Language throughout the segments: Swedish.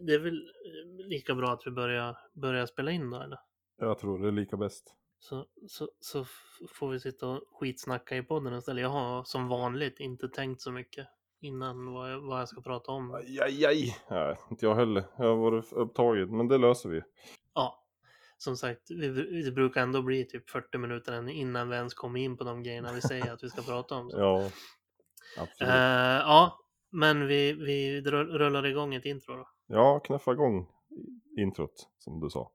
det- är väl eh, lika bra att vi börjar, börjar spela in då eller? Jag tror det är lika bäst. Så, så, så får vi sitta och skitsnacka i podden istället. Jag har som vanligt inte tänkt så mycket innan vad jag, vad jag ska prata om. Aj, aj, aj. Nej, inte jag heller. Jag har varit upptagen, men det löser vi. Ja, som sagt, vi, det brukar ändå bli typ 40 minuter innan vi ens kommer in på de grejerna vi säger att vi ska prata om. Så. Ja, absolut. Eh, ja, men vi, vi rullar igång ett intro då. Ja, knäffa igång introt, som du sa.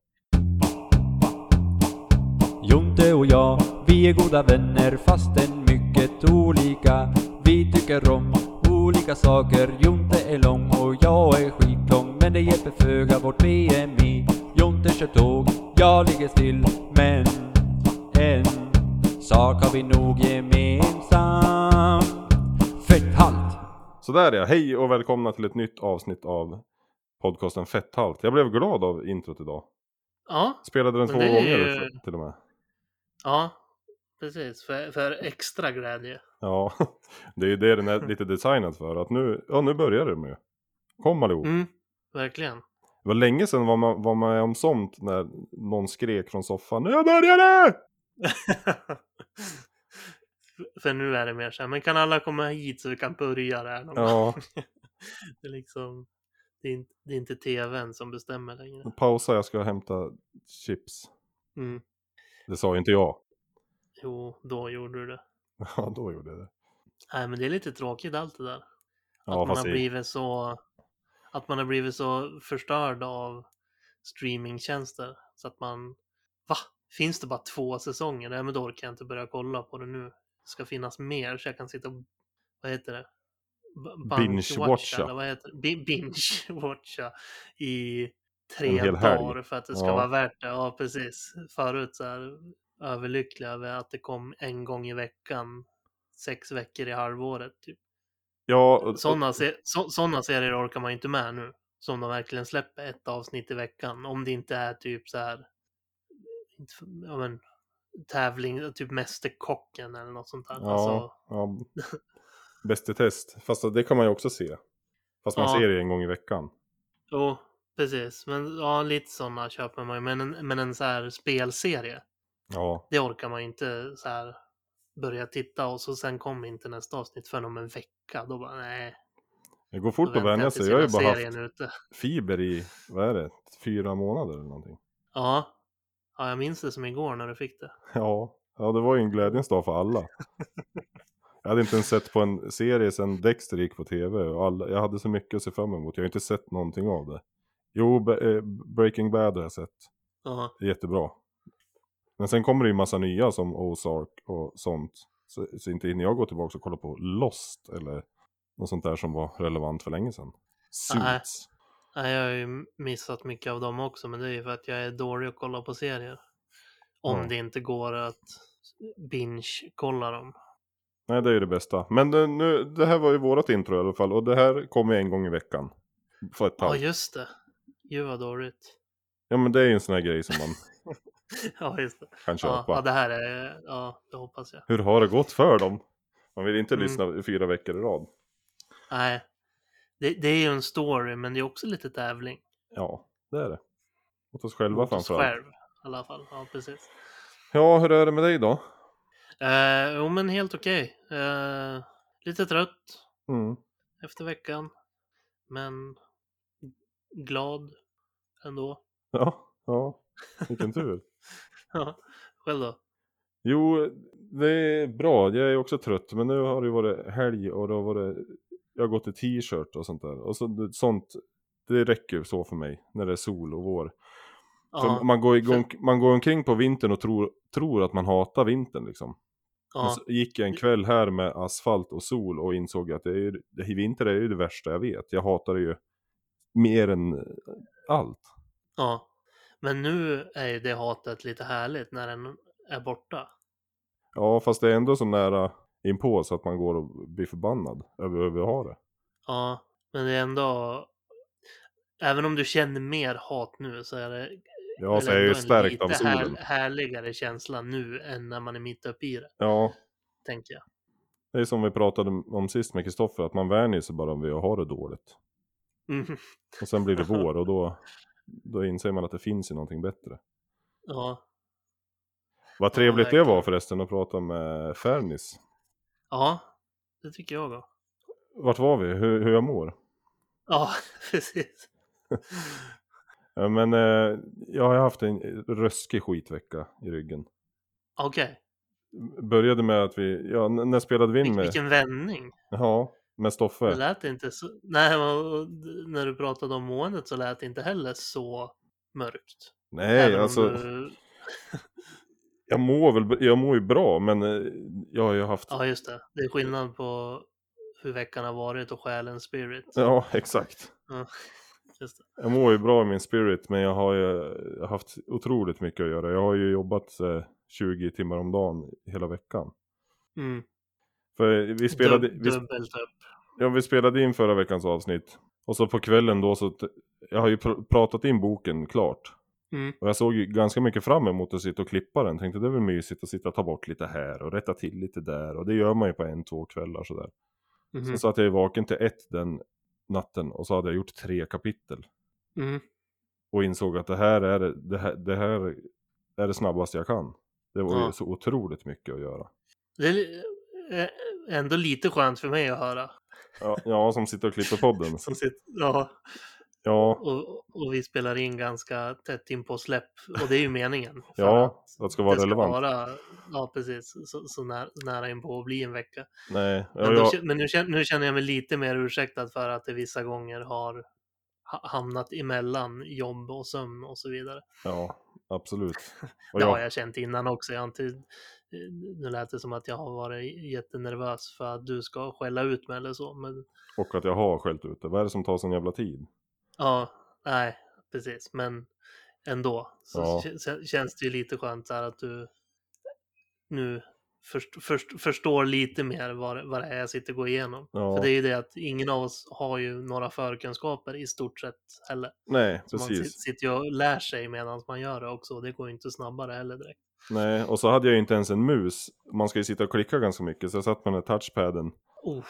Jonte och jag, vi är goda vänner fastän mycket olika. Vi tycker om olika saker. Jonte är lång och jag är skitlång. Men det hjälper föga vårt BMI. Jonte kör tåg, jag ligger still. Men en sak har vi nog gemensam. Fetthalt! Sådär ja, hej och välkomna till ett nytt avsnitt av podcasten Fetthalt. Jag blev glad av introt idag. Ja, Spelade den två det gånger ju- till och med. ja, precis. För, för extra glädje. Ja, det är ju det den är lite designad för. Att nu, ja nu börjar det med. Kom allihop. Mm, verkligen. Det var länge sedan var man var med om sånt när någon skrek från soffan. Nu börjar det! För nu är det mer så här, men kan alla komma hit så vi kan börja där någon Ja? Det är liksom, det är, inte, det är inte tvn som bestämmer längre. pausa jag ska hämta chips. Mm. Det sa ju inte jag. Jo, då gjorde du det. Ja, då gjorde jag det. Nej, men det är lite tråkigt allt det där. Ja, att man har blivit så, att man har blivit så förstörd av streamingtjänster så att man, va? Finns det bara två säsonger? Nej, men då orkar jag inte börja kolla på det nu. Det ska finnas mer så jag kan sitta och, vad heter det? Binge-watcha. Binge-watcha i tre dagar för att det ska Ja. vara värt det. Ja, precis. Förut så här överlycklig över att det kom en gång i veckan, sex veckor i halvåret. Typ. Ja, Sådana se så, serier orkar man ju inte med nu. Som de verkligen släpper ett avsnitt i veckan. Om det inte är typ så här. Ja, men, tävling, typ Mästerkocken eller något sånt där. Ja, Alltså, ja. Bäst i test. Fast det kan man ju också se. Fast man Ja. ser det en gång i veckan. jo, precis. Men ja, lite sådana köper man ju. Men en, men en så här spelserie. Ja, Det orkar man ju inte så här börja titta och så sen kommer inte nästa avsnitt förrän om en vecka. Då bara nej. det går fort att vänja sig. Jag har ju bara haft ute. fiber i, vad är det, fyra månader eller någonting. Ja. ja, jag minns det som igår när du fick det. Ja, ja det var ju en glädjens dag för alla. Jag hade inte ens sett på en serie sedan Dexter gick på tv. Och alla, jag hade så mycket att se fram emot. Jag har inte sett någonting av det. Jo, Be- eh, Breaking Bad har jag sett. Det är jättebra. Men sen kommer det ju massa nya som Ozark och sånt. Så, så inte hinner jag gå tillbaka och kolla på Lost eller något sånt där som var relevant för länge sedan. Nej. Suits. Nej, jag har ju missat mycket av dem också, men det är ju för att jag är dålig att kolla på serier. Om Ja. det inte går att binge-kolla dem. Nej, det är ju det bästa. Men det, nu, det här var ju vårat intro i alla fall. Och det här kommer en gång i veckan. För ett Ja, tag. just det. Gud vad dåligt. Ja, men det är ju en sån här grej som man Ja, just det. kan köpa. Ja, ja, det här är... Ja, det hoppas jag. Hur har det gått för dem? Man vill inte Mm. lyssna fyra veckor i rad. Nej. Det, det är ju en story, men det är också lite tävling. Ja, det är det. Åt oss själva Mot oss framförallt. själv, i alla fall. Ja, precis. Ja, hur är det med dig då? Eh, jo, men helt okej. Eh, lite trött Mm. efter veckan. Men glad ändå. Ja, ja. Vilken tur. Ja, själv då? Jo, det är bra. Jag är också trött. Men nu har det varit helg och det har varit... Jag har gått i t-shirt och sånt där. Och så, sånt, det räcker så för mig när det är sol och vår. Ja, man, går igång, man går omkring på vintern och tror, tror att man hatar vintern liksom. Ja, så gick jag en kväll här med asfalt och sol och insåg att det är, ju- det, vinter är ju det värsta jag vet. Jag hatar det ju mer än allt. ja. Men nu är ju det hatet lite härligt när den är borta. Ja, fast det är ändå så nära inpå så att man går och blir förbannad över över att ha det. Ja, men det är ändå... Även om du känner mer hat nu så är det Ja, så är jag ju ändå en stärkt av solen. här, härligare känsla nu än när man är mitt uppe i det, Ja, tänker jag. det är som vi pratade om sist med Kristoffer, att man vänjer sig bara vid att ha det dåligt. Mhm. Och sen blir det vår och då, då inser man att det finns ju någonting bättre. Ja. Vad trevligt det verkligen. var förresten att prata med Fernis. ja, det tycker jag också. Vart var vi? Hur, hur jag mår? Ja, precis. Ja, men eh, jag har haft en röskig skitvecka i ryggen. Okej, Började med att vi, ja när spelade vi in Vil- med, vilken vändning. ja, med Det Stoffe? lät inte så... Nej, när du pratade om måendet så lät det inte heller så mörkt. Nej, Även alltså Du... jag mår väl, jag mår ju bra men eh, jag har ju haft, ja, Ja, just det. Det är skillnad på hur veckan har varit och själens spirit. exakt. Just det. Jag mår ju bra i min spirit men jag har ju haft otroligt mycket att göra. Jag har ju jobbat eh, 20 timmar om dagen hela veckan. Mm. För vi spelade, Dub- vi. Ja, vi spelade in förra veckans avsnitt. Och så på kvällen då så, jag har ju pr- pratat in boken klart. Mm. Och jag såg ju ganska mycket fram emot att sitta och klippa den. Tänkte det är väl mysigt att sitta och ta bort lite här och rätta till lite där. Och det gör man ju på en, två kvällar sådär. Mhm. Sen satt jag ju vaken till ett den natten och så hade jag gjort tre kapitel. Mm. Och insåg att det här är det, här, det, här är det snabbaste jag kan. Det var ju Ja. så otroligt mycket att göra. Det är li- eh, ändå lite skönt för mig att höra. Ja, jag som sitter och klipper podden. Som sitter, ja, Ja, och, och vi spelar in ganska tätt in på släpp. Och det är ju meningen. ja, att det ska vara det ska relevant. vara, ja precis, så, så nära, nära in på att bli en vecka. Nej, ja, Men, då, jag, men nu, känner, nu känner jag mig lite mer ursäktad för att det vissa gånger har ha- hamnat emellan jobb och sömn och så vidare. Ja, absolut. Och Det har jag, jag känt innan också. Jag har inte, nu lät det som att jag har varit jättenervös för att du ska skälla ut mig eller så. Men och att jag har skällt ut det. Vad är det som tar sån jävla tid? Ja, nej, precis. Men ändå så Ja. kä- känns det ju lite skönt så här att du nu först, först, förstår lite mer vad, vad det är jag sitter och går igenom. Ja, För det är ju det att ingen av oss har ju några förkunskaper i stort sett heller. nej, Så man precis. sit- sitter ju och lär sig medan man gör det också. Det går ju inte snabbare heller direkt. Nej, och så hade jag ju inte ens en mus. Man ska ju sitta och klicka ganska mycket, så jag satt med den här touchpaden. Oh.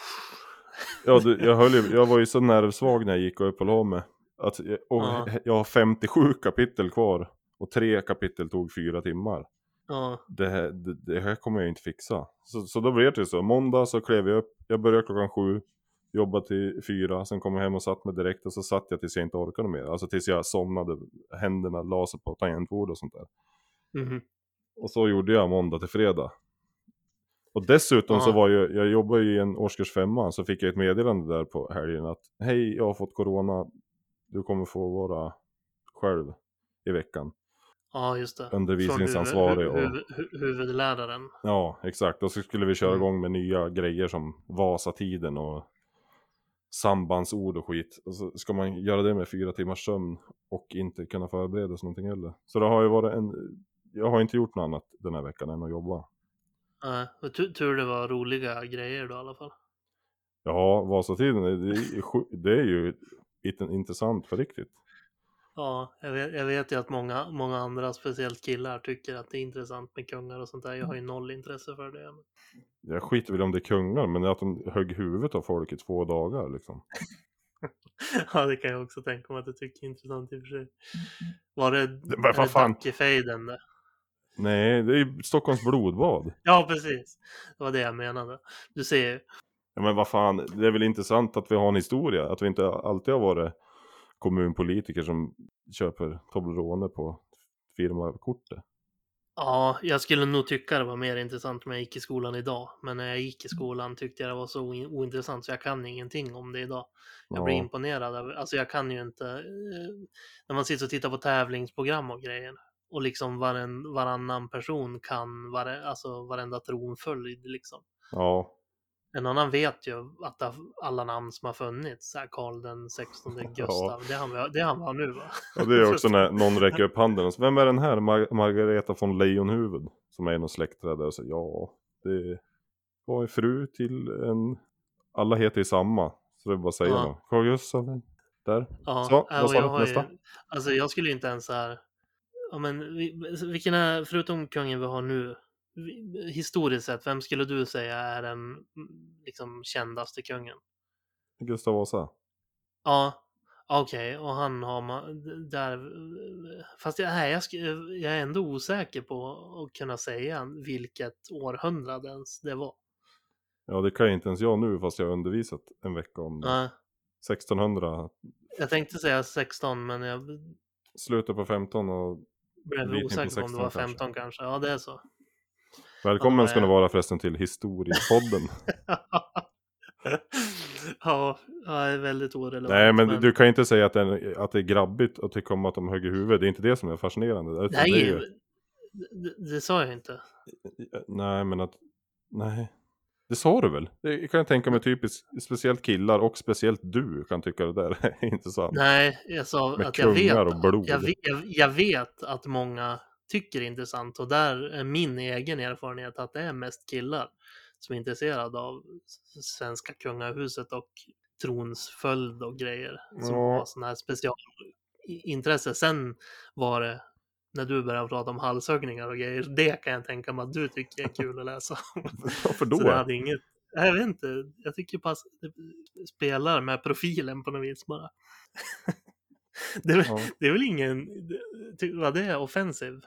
Ja, du, jag, höll ju, jag var ju så nervsvag när jag gick och upp och la mig. Att, jag- och Ja. jag har 57 kapitel kvar. Och tre kapitel tog fyra timmar. Ja, Det här, det, det här kommer jag inte fixa. Så, så då blev det ju så. Måndag så klev jag upp. Jag började klockan sju. Jobbade till fyra. Sen kom jag hem och satt mig direkt. Och så satt jag tills jag inte orkade mer. Alltså tills jag somnade. Händerna la sig på tangentbord och sånt där. mhm. Och så gjorde jag måndag till fredag. Och dessutom Ja. så var ju, jag jobbade ju i en årskurs femma, så fick jag ett meddelande där på helgen att Hej, jag har fått corona, du kommer få vara själv i veckan. ja just det. Undervisningsansvarig Från huvud, och- hu, hu, huvudläraren. Ja, exakt. Och så skulle vi köra Mm. igång med nya grejer som Vasatiden och sambandsord och skit. Och så ska man göra det med fyra timmars sömn och inte kunna förbereda sig någonting heller. Så det har ju varit en, jag har inte gjort något annat den här veckan än att jobba. Nej, men tur, det var roliga grejer då i alla fall. Ja, Vasatiden, det är, det är ju intressant på riktigt. Ja, jag vet, jag vet ju att många, många andra, speciellt killar, tycker att det är intressant med kungar och sånt där. Jag har ju noll intresse för det. Jag skiter väl om det är kungar, men att de högg huvudet av folk i två dagar liksom. ja, det kan jag också tänka mig att du tycker är intressant i och för sig. Var det, vad det fan? Dackefejden? Nej, det är Stockholms blodbad. Ja, precis. Det var det jag menade. Du ser ju. Ja, men vad fan, det är väl intressant att vi har en historia, att vi inte alltid har varit kommunpolitiker som köper Toblerone på firmakortet. Ja, jag skulle nog tycka det var mer intressant om jag gick i skolan idag. Men när jag gick i skolan tyckte jag det var så oin- ointressant så jag kan ingenting om det idag. Jag blir Ja. imponerad. Av, alltså jag kan ju inte... Eh, när man sitter och tittar på tävlingsprogram och grejer. Och liksom varen, varannan person kan vare, alltså varenda tronföljd liksom. Ja, En annan vet ju att alla namn som har funnits, så Karl den 16 Gustav, det, är han, vi- det är han vi har nu va? och det är också när någon räcker upp handen och så, vem är den här? Mar- Margareta von Lejonhuvud? Som är någon släktträd där och säger ja, det var en fru till en, alla heter ju samma. Så det är bara att säga Ja. Carl Gustaf, där. Ja, Så, äh, vad sa jag du nästa? Ju, alltså jag skulle ju inte ens så här... Ja, men vi- vilken är, förutom kungen vi har nu, historiskt sett, vem skulle du säga är den mm, liksom, kändaste kungen? Gustav Vasa. Ja, Okej, och han har man där. Fast jag, nej, jag, jag är ändå osäker på att kunna säga vilket århundrade ens det var. Ja, det kan ju inte ens jag nu fast jag har undervisat en vecka om. Nej, 1600, jag tänkte säga 16, men jag slutet på 15 och blev osäker på om det var 16 kanske. 15 kanske. Ja, det är så. Välkommen ska ni vara förresten till historiepodden. ja, är väldigt orelevant. Nej men du kan inte säga att det, är, att det är grabbigt att tycka om att de högger huvudet. Det är inte det som är fascinerande. Nej, det är ju, det, det sa jag inte. nej men att, nej. Det sa du väl? Det kan jag tänka mig typiskt, speciellt killar och speciellt du kan tycka det där är intressant. Nej, jag sa Med att jag vet, jag, vet, jag vet att många tycker är intressant och där är min egen erfarenhet att det är mest killar som är intresserade av svenska kungahuset och tronsföljd och grejer som Ja. har sådana här specialintresse. Sen var det när du började prata om halshöggningar och grejer, det kan jag tänka mig att du tycker är kul att läsa. Varför då? Så det hade inget, jag vet inte, jag tycker pass, det spelar med profilen på något vis bara. det, Ja. det är väl ingen, vad det är, offensiv?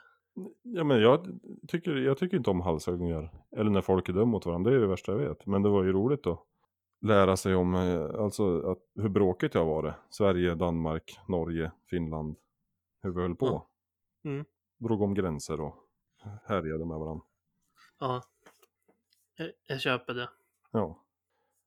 Ja men jag tycker, jag tycker inte om halshöggningar. Eller när folk är dumma mot varandra, det är det värsta jag vet. Men det var ju roligt att lära sig om eh, alltså, att, hur bråkigt jag var det. Sverige, Danmark, Norge, Finland. Hur vi höll på. Mm. Drog om gränser och härjade med varandra. Ja, jag, jag köper det. Ja.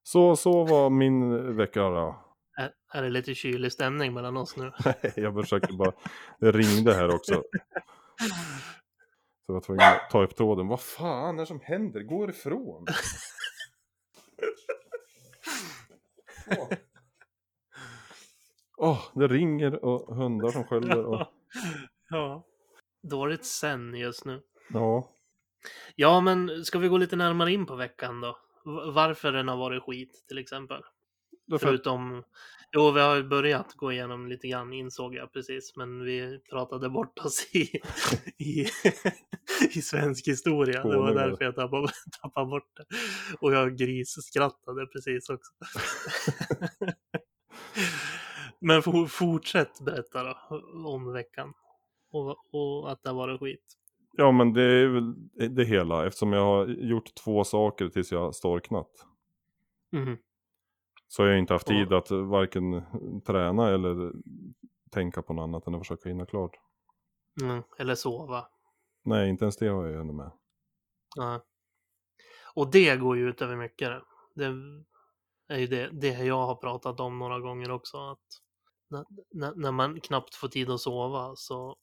Så, så var min vecka då. Är, är det lite kylig stämning mellan oss nu? jag försöker bara, det ringde här också. Så jag var tvungen att ta upp tråden. Vad fan är det som händer? Gå ifrån! Åh, Åh, det ringer och hundar som skäller och... ja. Dåligt sen just nu. Ja. Ja, men ska vi gå lite närmare in på veckan då? Varför den har varit skit till exempel? Därför, Förutom, jo vi har ju börjat gå igenom lite grann insåg jag precis, men vi pratade bort oss i, i, i svensk historia. Det var därför jag tappade, tappade bort det. Och jag grisskrattade precis också. men for, fortsätt berätta då om veckan. Och, och att det varit skit. ja men det är väl det hela. Eftersom jag har gjort två saker tills jag storknat. Mhm. Så har jag inte haft tid att varken träna eller tänka på något annat än att försöka hinna klart. Mm, eller sova. Nej, inte ens det har jag ännu med. Ja. Och det går ju ut över mycket. Det är ju det, det jag har pratat om några gånger också. Att när, när man knappt får tid att sova så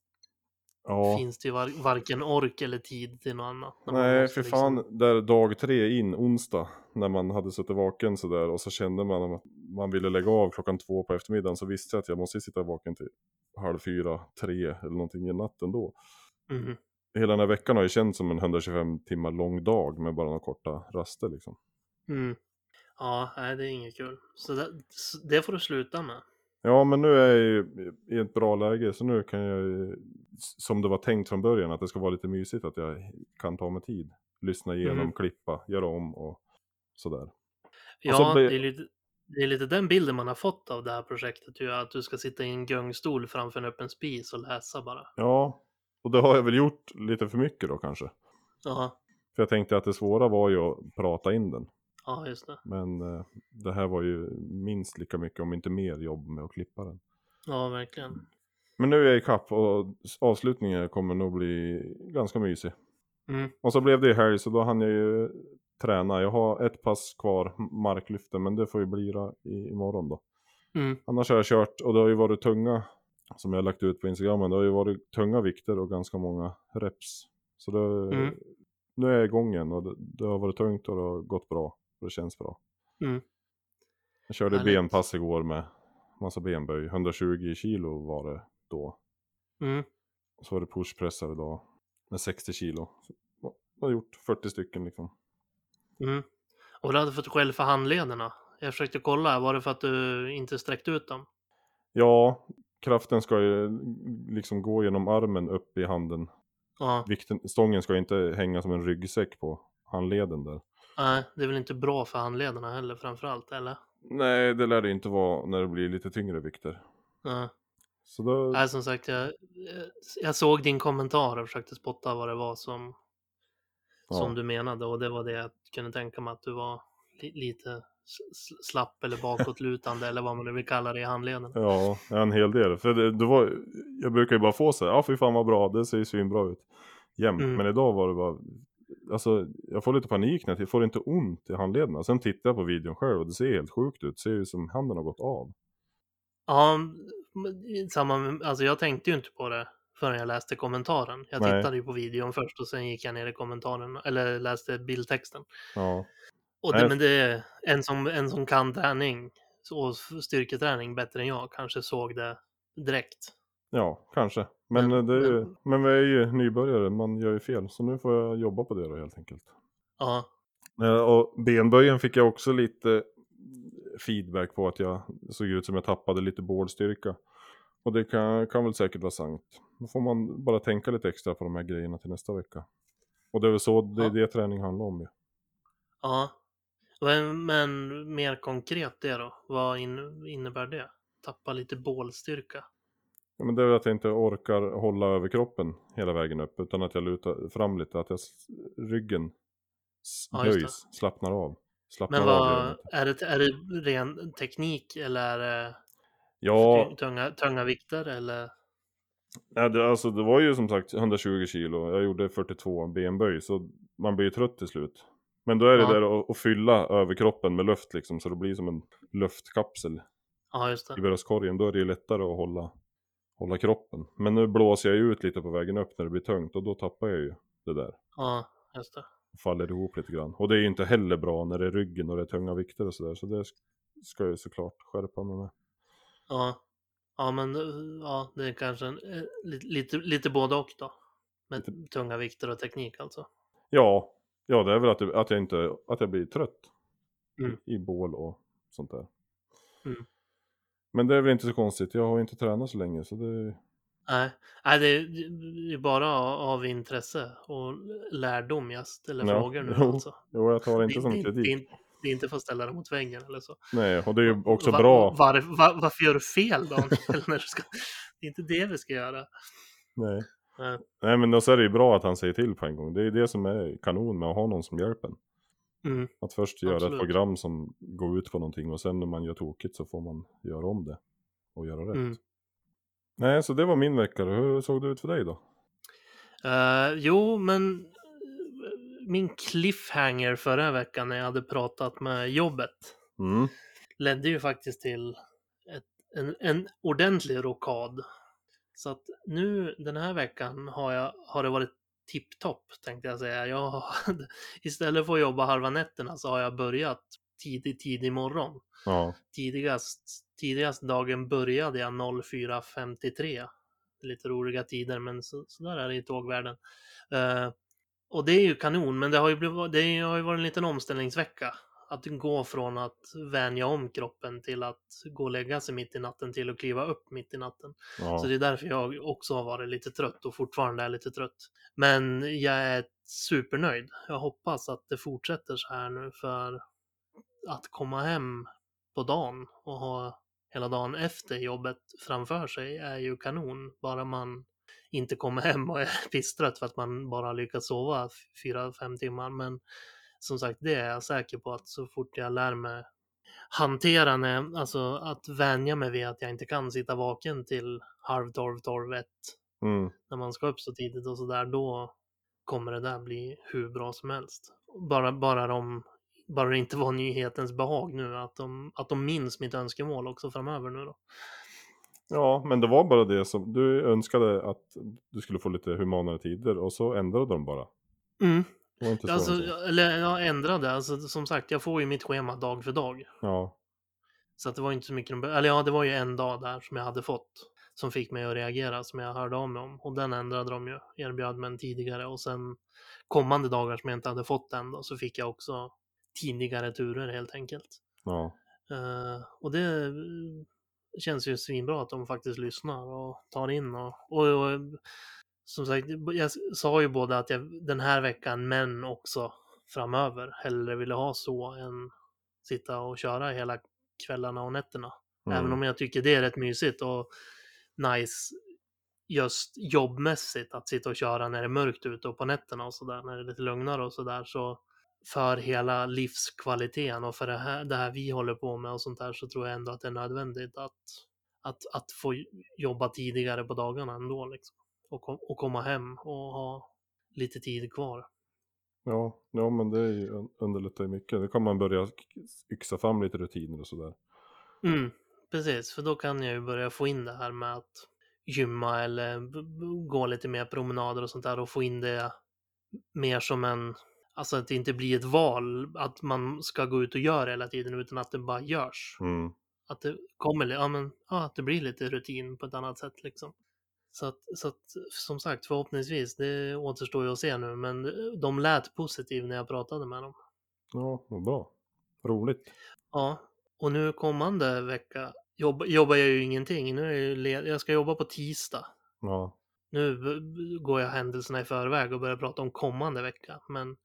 Ja. finns det ju var, varken ork eller tid till något annat. Nej, för fan, liksom- där dag tre in, onsdag, när man hade suttit vaken sådär och så kände man att man ville lägga av klockan två på eftermiddagen så visste jag att jag måste sitta vaken till halv fyra, tre eller någonting i natten då. Mhm. Hela den här veckan har ju känts som en 125 timmar lång dag med bara några korta raster liksom. Mm. Ja, nej, det är inget kul. Så det, så det får du sluta med. Ja, men nu är jag ju i ett bra läge så nu kan jag ju, som det var tänkt från början, att det ska vara lite mysigt att jag kan ta mig tid. Lyssna igenom, Mm. klippa, göra om och sådär. Ja, så blir- det, är lite, det är lite den bilden man har fått av det här projektet. Ju, att du ska sitta i en gungstol framför en öppen spis och läsa bara. Ja, och det har jag väl gjort lite för mycket då kanske. Ja, För jag tänkte att det svåra var ju att prata in den. Ja just det. Men eh, det här var ju minst lika mycket, om inte mer, jobb med att klippa den. Ja, verkligen. Men nu är jag i kapp och avslutningen kommer nog bli ganska mysig. Mm. Och så blev det i helg så då hann jag ju träna. Jag har ett pass kvar, marklyften, men det får ju bli i, imorgon då. Mm. Annars har jag kört och det har ju varit tunga, som jag har lagt ut på Instagram, det har ju varit tunga vikter och ganska många reps. Så det, Mm. nu är jag igång igen och det, det har varit tungt och det har gått bra. Och det känns bra. Mm. Jag körde Härligt. benpass igår med massa benböj, 120 kilo var det då. Mm. Och så var det pushpressar idag med 60 kilo. Så jag har gjort 40 stycken liksom. Mm. Och du hade fått skäll för handlederna. Jag försökte kolla, var det för att du inte sträckte ut dem? Ja, kraften ska ju liksom gå genom armen upp i handen. Ja, Vikten, stången ska inte hänga som en ryggsäck på handleden där. Nej, det är väl inte bra för handlederna heller framförallt, eller? Nej, det lär det inte vara när det blir lite tyngre vikter. Ja. Så då, Nej, som sagt, jag, jag såg din kommentar och försökte spotta vad det var som, som ja. du menade och det var det jag kunde tänka mig att du var li, lite slapp eller bakåtlutande eller vad man nu vill kalla det i handleden. Ja, en hel del. För det, det var, jag brukar ju bara få så här, ja fy fan vad bra, det ser ju svinbra ut. Jämt. Mm. Men idag var det bara, alltså jag får lite panik när jag får inte ont i handlederna. Sen tittar jag på videon själv och det ser helt sjukt ut. Det ser ju som handen har gått av. Ja, samma, alltså jag tänkte ju inte på det förrän jag läste kommentaren. Jag Nej. tittade ju på videon först och sen gick jag ner i kommentaren eller läste bildtexten. Ja, Och Nej. det, men det är en som, en som kan träning och styrketräning bättre än jag kanske såg det direkt. ja kanske. Men, Men- eh, det är ju, men- men vi är ju nybörjare, man gör ju fel. Så nu får jag jobba på det då helt enkelt. Ja, Eh, Och benböjen fick jag också lite feedback på att jag såg ut som jag tappade lite bålstyrka. Och det kan, kan väl säkert vara sant. Då får man bara tänka lite extra på de här grejerna till nästa vecka. Och det är väl så det, Ja. det träning handlar om ju. ja. Men, men mer konkret det då? Vad in, innebär det? Tappa lite bålstyrka? Ja, men det är väl att jag inte orkar hålla över kroppen hela vägen upp. Utan att jag lutar fram lite, att jag, ryggen Ja, böjs, slappnar av. Slappnar Men av vad, inte. är, det, är det ren teknik eller är det Ja, tunga, tunga vikter eller? Ja, det, alltså, det var ju som sagt 120 kilo, jag gjorde 42 benböj så man blir ju trött till slut. Men då är det Ja. där att, att fylla överkroppen med luft liksom så det blir som en luftkapsel Ja, i bröstkorgen. Då är det ju lättare att hålla, hålla kroppen. Men nu blåser jag ju ut lite på vägen upp när det blir tungt och då tappar jag ju det där. Ja, just det. Faller ihop lite grann. Och det är ju inte heller bra när det är ryggen och det är tunga vikter och sådär. Så det sk- ska jag ju såklart skärpa mig med. Ja, ja men eh, ja, det är kanske en, eh, lite, lite, lite både och då. Med tunga vikter och teknik alltså. Ja, ja det är väl att, det- att jag inte, att jag blir trött. Mm. I, I bål och sånt där. Mm. Men det är väl inte så konstigt, jag har inte tränat så länge så det... Nej, nej det är det bara av intresse och lärdom jag ställer Ja, frågor nu jo, alltså. Jo, jag tar det inte det, som det, det, kritik. är inte- det är inte för att ställa det mot väggen eller så. Nej, och det är ju också Va- bra. Var, var, varför gör du fel Daniel? när du ska, det är inte det vi ska göra. Nej. Nej. Nej, men då är det ju bra att han säger till på en gång. Det är det som är kanon med att ha någon som hjälper en. Mm. Att först göra Absolut. ett program som går ut på någonting och sen när man gör tokigt så får man göra om det. Och göra rätt. Mm. Nej, så det var min vecka. Hur såg det ut för dig då? Eh, jo, men eh, min cliffhanger förra veckan när jag hade pratat med jobbet Mm. ledde ju faktiskt till ett, en, en ordentlig rokad. Så att nu den här veckan har, jag, har det varit tipptopp tänkte jag säga. Jag istället för att jobba halva nätterna så har jag börjat tidig, tidig morgon. Ja. Tidigast, tidigast dagen började jag 04.53. Lite roliga tider, men så, så där är det i tågvärlden. Eh, och det är ju kanon, men det har ju, blivit, det har ju varit en liten omställningsvecka. Att gå från att vänja om kroppen till att gå och lägga sig mitt i natten till att kliva upp mitt i natten. ja. Så det är därför jag också har varit lite trött och fortfarande är lite trött. Men jag är supernöjd. Jag hoppas att det fortsätter så här nu för att komma hem på dagen och ha hela dagen efter jobbet framför sig är ju kanon. Bara man inte kommer hem och är pisstrött för att man bara lyckats sova fyra, fem timmar. Men som sagt, det är jag säker på att så fort jag lär mig hantera, när, alltså att vänja mig vid att jag inte kan sitta vaken till halv tolv, tolv, ett Mm. när man ska upp så tidigt och sådär, då kommer det där bli hur bra som helst. Bara, bara, de, bara det inte var nyhetens behag nu, att de, att de minns mitt önskemål också framöver nu då. Ja, men det var bara det som du önskade att du skulle få lite humanare tider och så ändrade de bara. Mm. Alltså, eller jag ändrade, alltså som sagt, jag får ju mitt schema dag för dag. Ja, Så att det var inte så mycket, eller ja, det var ju en dag där som jag hade fått som fick mig att reagera, som jag hörde av mig om. Och den ändrade de ju, erbjöd mig en tidigare. Och sen kommande dagar som jag inte hade fått än då, så fick jag också tidigare turer helt enkelt. ja, Eh, och det eh, känns ju svinbra att de faktiskt lyssnar och tar in. Och, och, och som sagt, jag sa ju både att jag den här veckan, men också framöver, hellre ville ha så än sitta och köra hela kvällarna och nätterna. Även Mm. om jag tycker det är rätt mysigt och nice just jobbmässigt att sitta och köra när det är mörkt ute och på nätterna och sådär, när det är lite lugnare och sådär. Så för hela livskvaliteten och för det här, det här vi håller på med och sånt där så tror jag ändå att det är nödvändigt att, att, att få jobba tidigare på dagarna ändå liksom. Och, kom, och komma hem och ha lite tid kvar. Ja, ja men det är underlättar ju mycket. Då kan man börja yxa fram lite rutiner och sådär. Mm, precis, för då kan jag ju börja få in det här med att gymma eller gå lite mer promenader och sånt där och få in det mer som en, alltså att det inte blir ett val att man ska gå ut och göra hela tiden utan att det bara görs. Mm. Att det kommer, ja men, ja, att det blir lite rutin på ett annat sätt liksom. Så att, så att som sagt, förhoppningsvis, det återstår ju att se nu, men de lät positiv när jag pratade med dem. Ja, vad bra. Roligt. Ja, och nu kommande vecka jobb, jobbar jag ju ingenting. Nu är jag, led, jag ska jobba på tisdag. Ja, Nu går jag händelserna i förväg och börjar prata om kommande vecka. Men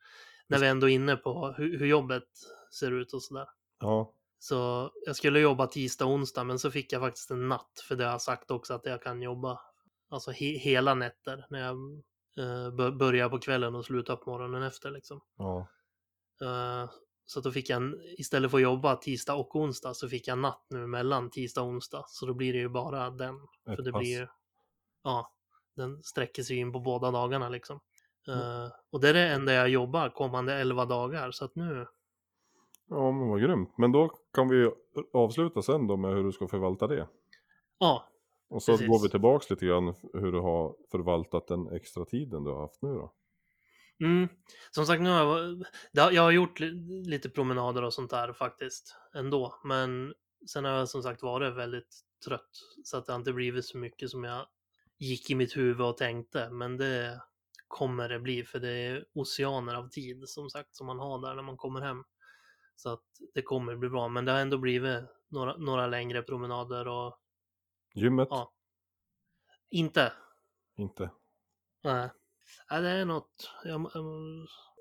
när vi ändå är inne på hur, hur jobbet ser ut och sådär. ja, Så jag skulle jobba tisdag onsdag, men så fick jag faktiskt en natt. För det har jag sagt också att jag kan jobba alltså he, hela nätter. När jag eh, bör- börjar på kvällen och slutar på morgonen efter liksom. ja, Eh, Så då fick jag, en, istället för att jobba tisdag och onsdag, så fick jag natt nu mellan tisdag och onsdag. Så då blir det ju bara den. Ett för det pass. blir ju, ja, den sträcker sig in på båda dagarna liksom. Eh, och det är det enda jag jobbar kommande 11 dagar. Så att nu, ja men vad grymt. Men då kan vi avsluta sen då med hur du ska förvalta det. ja, Och så Precis. går vi tillbaks lite grann hur du har förvaltat den extra tiden du har haft nu då. Mm. Som sagt, nu har jag, jag har gjort li- lite promenader och sånt där faktiskt ändå. Men sen har jag som sagt varit väldigt trött. Så att det har inte blivit så mycket som jag gick i mitt huvud och tänkte. Men det kommer det bli för det är oceaner av tid som sagt som man har där när man kommer hem. Så att det kommer bli bra. Men det har ändå blivit några, några längre promenader och Gymmet? Ja. inte Inte? Nej. Nej, det är något. Jag, jag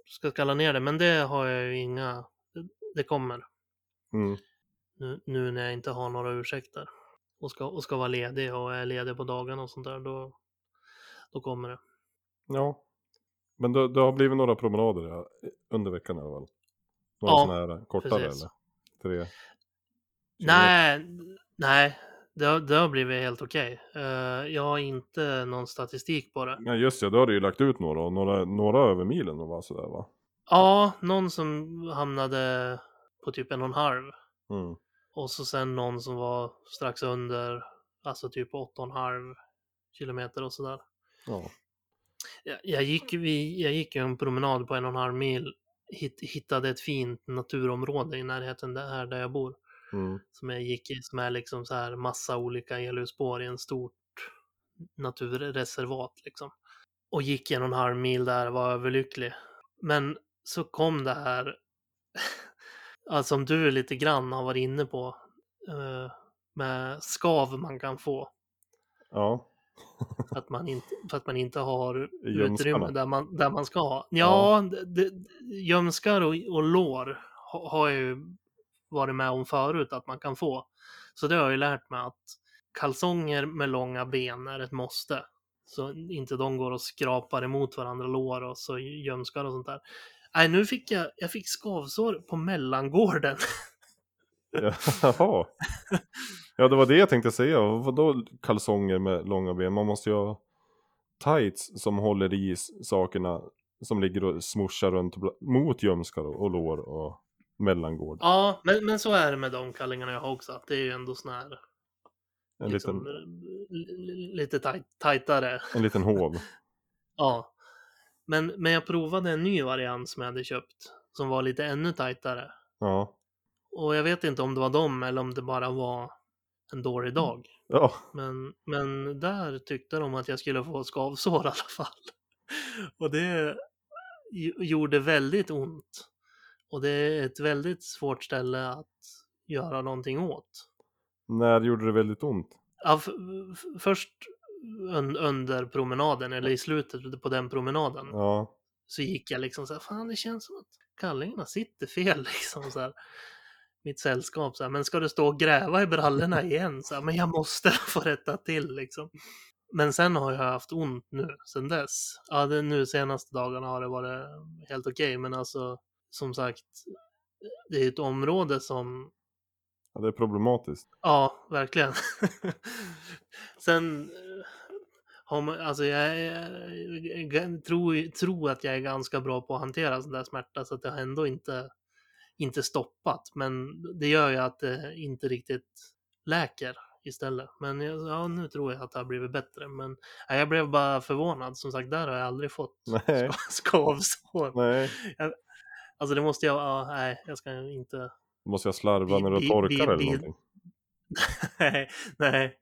ska kalla ner det, men det har jag ju inga. Det, kommer Mm. nu, nu när jag inte har några ursäkter och ska, och ska vara ledig och är ledig på dagarna och sånt där. Då, då kommer det. Ja. Men det, det har blivit några promenader ja, under veckan i alla fall. Några Ja, sådana här kortare precis. eller? Tre? Nej, nej. Det, det har blivit helt okej. Eh, jag har inte någon statistik på det. Nej just ja, då har du ju lagt ut några och några, några över milen och var sådär va? Ja, någon som hamnade på typ en och en halv. Mm. Och så sen någon som var strax under, alltså typ 8,5 kilometer och sådär. Ja. Jag, jag, gick, vi, jag gick en promenad på en och en halv mil, hit, hittade ett fint naturområde i närheten där, där jag bor. Mm. Som jag gick i, som är liksom så här massa olika elljusspår i en stort naturreservat liksom. Och gick en och en halv mil där, var överlycklig. Men så kom det här, alltså som du lite grann har varit inne på, eh, med skav man kan få. Ja. För att man inte, för att man inte har utrymme där man, där man ska ha. Ja, det, gömskar och, och lår ha- har jag ju varit med om förut att man kan få. Så det har jag ju lärt mig att kalsonger med långa ben är ett måste. Så inte de går och skrapar emot varandra lår och så gömskar och sånt där. Nej, nu fick jag, jag fick skavsår på mellangården. Jaha. Ja det var det jag tänkte säga. Vadå kalsonger med långa ben? Man måste ju ha tights som håller i sakerna som ligger och smushar runt mot gömskar och och lår och mellangård. Ja, men, men så är det med de kallingarna jag har också. Det är ju ändå sån här En liksom, liten, li- li- lite tajt, tajtare. en liten hov. Ja. Men, men jag provade en ny variant som jag hade köpt. Som var lite ännu tajtare. Ja. Och jag vet inte om det var dem eller om det bara var en dålig dag. Ja. Men, men där tyckte de att jag skulle få skavsår i alla fall. Och det gj- gjorde väldigt ont. Och det är ett väldigt svårt ställe att göra någonting åt. När gjorde det väldigt ont? Ja, först un- under promenaden, eller i slutet på den promenaden, Ja. så gick jag liksom så här, fan det känns som att kallingarna sitter fel liksom så här. mitt sällskap så här, men ska du stå och gräva i brallorna igen? Så här, men jag måste få rätta till liksom. Men sen har jag haft ont nu sen dess. Ja, det, nu senaste dagarna har det varit helt okej, men alltså som sagt, det är ett område som Ja, det är problematiskt. Ja, verkligen. Sen eh, har man, alltså jag, jag, jag tror, tror att jag är ganska bra på att hantera sån där smärta så att det har ändå inte, inte stoppat. Men det gör ju att det inte riktigt läker istället. Men jag- ja, nu tror jag att det har blivit bättre. Men ja, jag blev bara förvånad. Som sagt, där har jag aldrig fått Nej. ska- skavsår. Nej, Alltså det måste jag, ja, nej, jag ska inte måste jag slarva när du torkar eller någonting. nej, nej.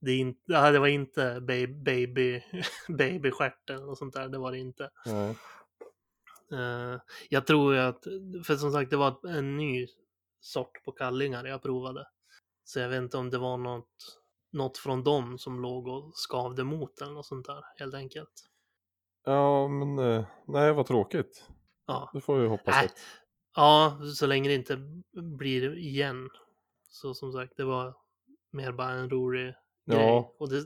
Det, är inte, ja, det var inte baby, baby, babystjärt eller något sånt där. Det var det inte. Nej. Eh, jag tror att, för som sagt det var en ny sort på kallingar jag provade. Så jag vet inte om det var något, något från dem som låg och skavde mot eller något sånt där helt enkelt. Ja, men eh, nej, vad tråkigt. Ja, Det får vi hoppas att... ja så länge det inte blir igen. Så som sagt, det var mer bara en rolig grej. Ja, Och, det,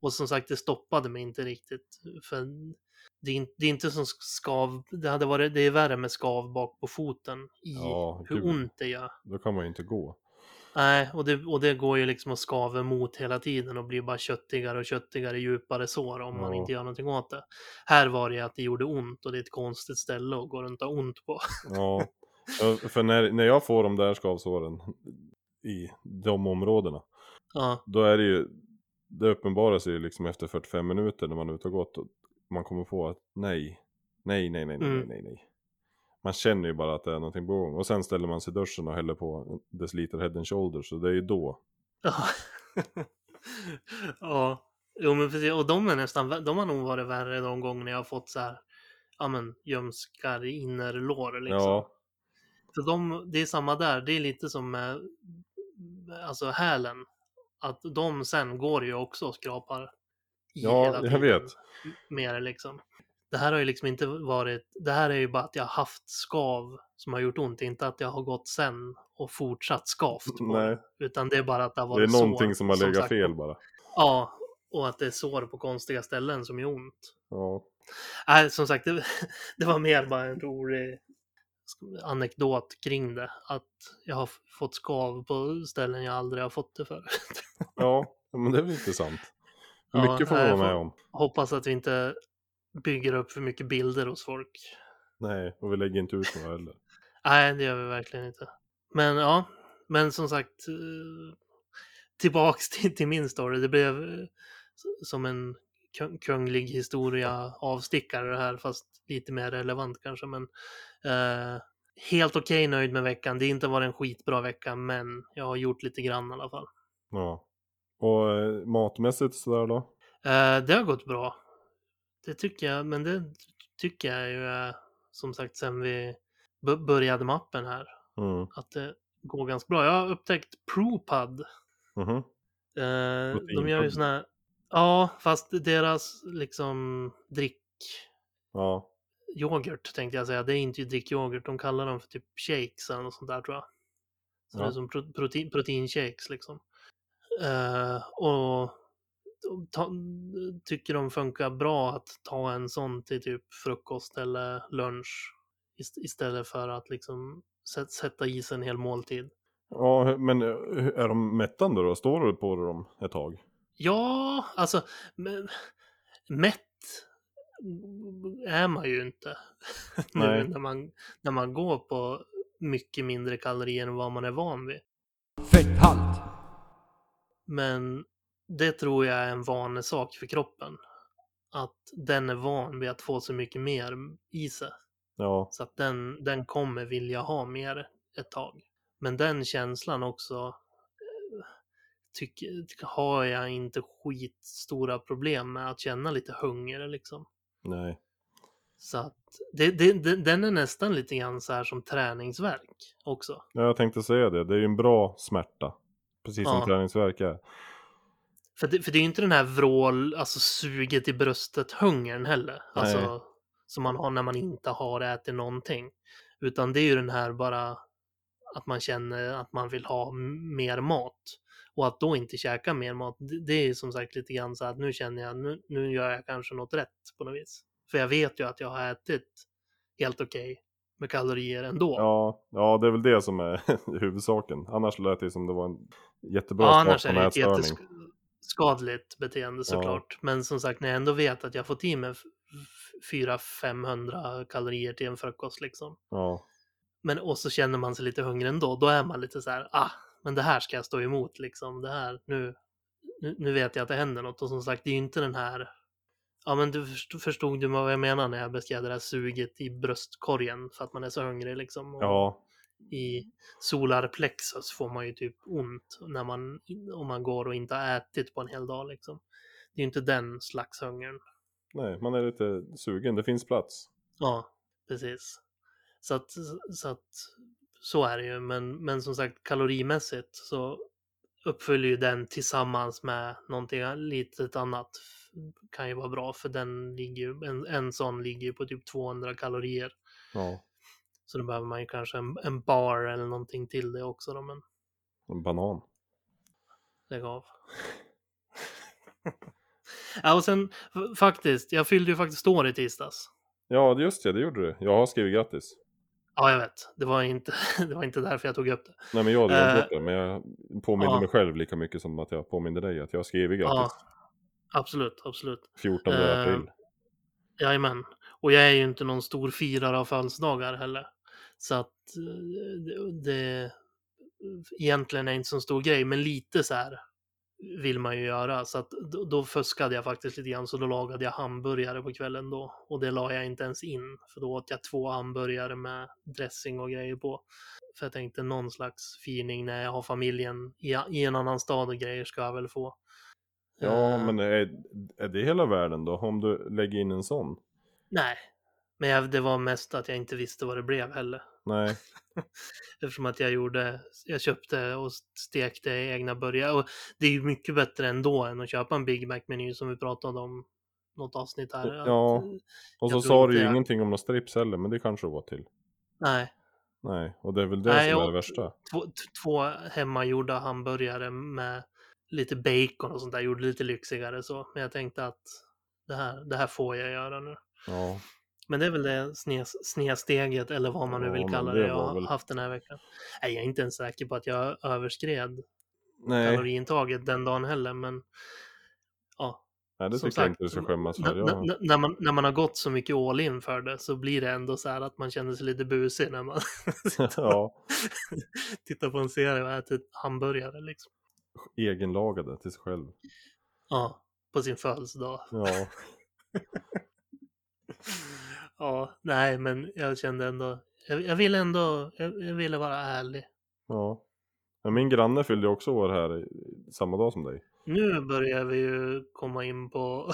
och som sagt, det stoppade mig inte riktigt. För det är, inte, det är inte som skav, det hade varit, det är värre med skav bak på foten i Ja, hur gud. ont det gör. då kan man ju inte gå. Nej, och det, och det går ju liksom att skava emot hela tiden och blir bara köttigare och köttigare, djupare sår om man Ja. inte gör någonting åt det. Här var det att det gjorde ont och det är ett konstigt ställe att gå runt och ont på. Ja, för när, när jag får de där skavsåren i de områdena, Ja, då är det ju, det uppenbarar sig liksom efter 45 minuter när man är ute och gått och man kommer på att nej, nej, nej, nej, nej, Mm. nej, nej, nej. Man känner ju bara att det är någonting på gång och sen ställer man sig i duschen och häller på deciliter head and shoulder så det är ju då. Ja. ja. Jo men precis, och de är nästan, de har nog varit värre de gånger jag har fått så här, ja men gömskar i innerlår liksom. Ja, För de, det är samma där, det är lite som med, alltså hälen. Att de sen går ju också och skrapar i Ja, hela jag vet. Mer liksom. Det här har ju liksom inte varit, det här är ju bara att jag har haft skav som har gjort ont, inte att jag har gått sen och fortsatt skavt på nej, det. Utan det är bara att det har det varit är någonting sår, som har legat sagt. fel bara. Ja, och att det är sår på konstiga ställen som gör ont. Ja, Nej, som sagt, det, det var mer bara en rolig anekdot kring det. Att jag har fått skav på ställen jag aldrig har fått det för. ja, men det är väl intressant. Ja, Mycket får man vara med om. Hoppas att vi inte bygger upp för mycket bilder hos folk. Nej, och vi lägger inte ut några heller. Nej, det gör vi verkligen inte. Men ja, men som sagt, eh, tillbaks till, till min story. Det blev eh, som en kung- kunglig historia avstickare det här, fast lite mer relevant kanske. Men eh, helt okej nöjd med veckan. Det har inte varit en skitbra vecka, men jag har gjort lite grann i alla fall. Ja. Och eh, matmässigt sådär då? Eh, det har gått bra. Det tycker jag, men det tycker jag ju är som sagt sen vi började mappen här. Mm. att det går ganska bra. Jag har upptäckt ProPud. Mhm. Eh, de gör ju såna här, ja, fast deras liksom drick Ja. yoghurt tänkte jag säga. Det är inte drickyoghurt. De kallar dem för typ shakes eller något sånt där tror jag. Så det Ja. är som pro protein, proteinshakes liksom. Eh, och ta, tycker de funkar bra att ta en sån till typ frukost eller lunch ist- istället för att liksom sätt, sätta i sig en hel måltid. Ja, men eh, är de mättande då? Står du på dem ett tag? Ja, alltså mätt är man ju inte nu Nej. när man, när man går på mycket mindre kalorier än vad man är van vid. Fetthalt. Men det tror jag är en vanesak för kroppen. Att den är van vid att få så mycket mer i sig. Ja. Så att den, den kommer vilja ha mer ett tag. Men den känslan också eh, tycker, har jag inte skitstora problem med att känna lite hunger liksom. Nej. Så att det, det, den är nästan lite grann så här som träningsverk också. Ja, jag tänkte säga det. Det är ju en bra smärta. Precis som Ja. träningsvärk är. För det, för det är ju inte den här vrål, alltså suget i bröstet hungern heller. Alltså Nej. som man har när man inte har ätit någonting. Utan det är ju den här bara att man känner att man vill ha mer mat. Och att då inte käka mer mat, det, är som sagt lite grann så att nu känner jag, nu, nu gör jag kanske något rätt på något vis. För jag vet ju att jag har ätit helt okej med kalorier ändå. Ja, ja, det är väl det som är huvudsaken. Annars lät det som det var en jättebra Ja, annars är det ett. Jätteskadligt beteende såklart. Men som sagt, när jag ändå vet att jag får i mig 400-500 kalorier till en frukost liksom. Ja, Men och så känner man sig lite hungrig ändå. Då är man lite så här, ah, men det här ska jag stå emot liksom. Det här, nu, nu, nu vet jag att det händer något. Och som sagt, det är ju inte den här, ja men du förstod, förstod du vad jag menar när jag beskrev det där suget i bröstkorgen för att man är så hungrig liksom. Och ja, I solarplexus får man ju typ ont när man, om man går och inte har ätit på en hel dag liksom. Det är ju inte den slags hungern. nej, man är lite sugen. Det finns plats. Ja, precis. Så att, så att så är det ju, men, men som sagt kalorimässigt så uppfyller ju den tillsammans med någonting litet annat kan ju vara bra för den ligger ju, en, en sån ligger ju på typ 200 kalorier. Ja, Så då behöver man ju kanske en, en bar eller någonting till det också då, men en banan. lägg av. ja, och sen faktiskt, jag fyllde ju faktiskt år i tisdags. Ja, just det, det gjorde du. Jag har skrivit grattis. Ja, jag vet. Det var inte, det var inte därför jag tog upp det. Nej, men jag hade glömt Eh, bort det. Men jag påminner ja. mig själv lika mycket som att jag påminner dig att jag har skrivit Ja, grattis. absolut, absolut. 14 Eh, april. Jajamän. Och jag är ju inte någon stor firare av födelsedagar heller. Så att eh, det, egentligen är inte så stor grej, men lite så här vill man ju göra. Så att då, fuskade jag faktiskt lite grann, så då lagade jag hamburgare på kvällen då. Och det la jag inte ens in, för då åt jag två hamburgare med dressing och grejer på. För jag tänkte någon slags firning när jag har familjen i, i en annan stad och grejer ska jag väl få. Ja, Eh, men är, är det hela världen då? Om du lägger in en sån? Nej, men jag, det var mest att jag inte visste vad det blev heller. Nej. Eftersom att jag gjorde, jag köpte och stekte egna burgare. Och det är ju mycket bättre ändå än att köpa en Big Mac-meny som vi pratade om något avsnitt här. att, Ja. eh, Och så sa du ju jag- ingenting om några strips heller, men det kanske var till. Nej, Nej, och det är väl det Nej, som är det värsta. två hemmagjorda hamburgare med lite bacon och sånt där. Gjorde lite lyxigare så. Men jag tänkte att det här, det här får jag göra nu. Ja, Men det är väl det snedsteget eller vad man nu vill kalla det det jag har väl- haft den här veckan. Nej, jag är inte ens säker på att jag överskred nej, kaloriintaget den dagen heller, men ja. nej det som tycker jag sagt, inte du ska skämmas för. Jag, när, man, när man har gått så mycket all in för det så blir det ändå så här att man känner sig lite busig när man ja, tittar på en serie och äter hamburgare liksom. egenlagade till sig själv. Ja, på sin födelsedag. Ja, Ja, nej, men jag kände ändå, jag, jag ville ändå, jag, jag ville vara ärlig. ja. Men min granne fyllde också år här samma dag som dig. Nu börjar vi ju komma in på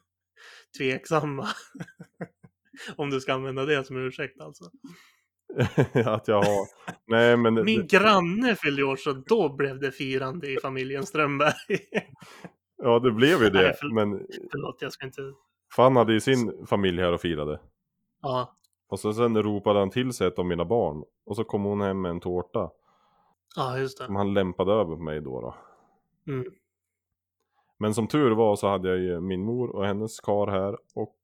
tveksamma. Om du ska använda det som ursäkt alltså. att jag har... Nej men... Min granne fyllde år så då blev det firande i familjen Strömberg. Ja det blev ju det. Nej, för- Men Förlåt, jag ska inte... fan hade ju sin familj här och firade. Ja, Och så sen ropade han till sig ett av mina barn. Och så kom hon hem med en tårta. ja just Som det. han lämpade över på mig då. då. Mm. Men som tur var så hade jag ju min mor och hennes kar här. Och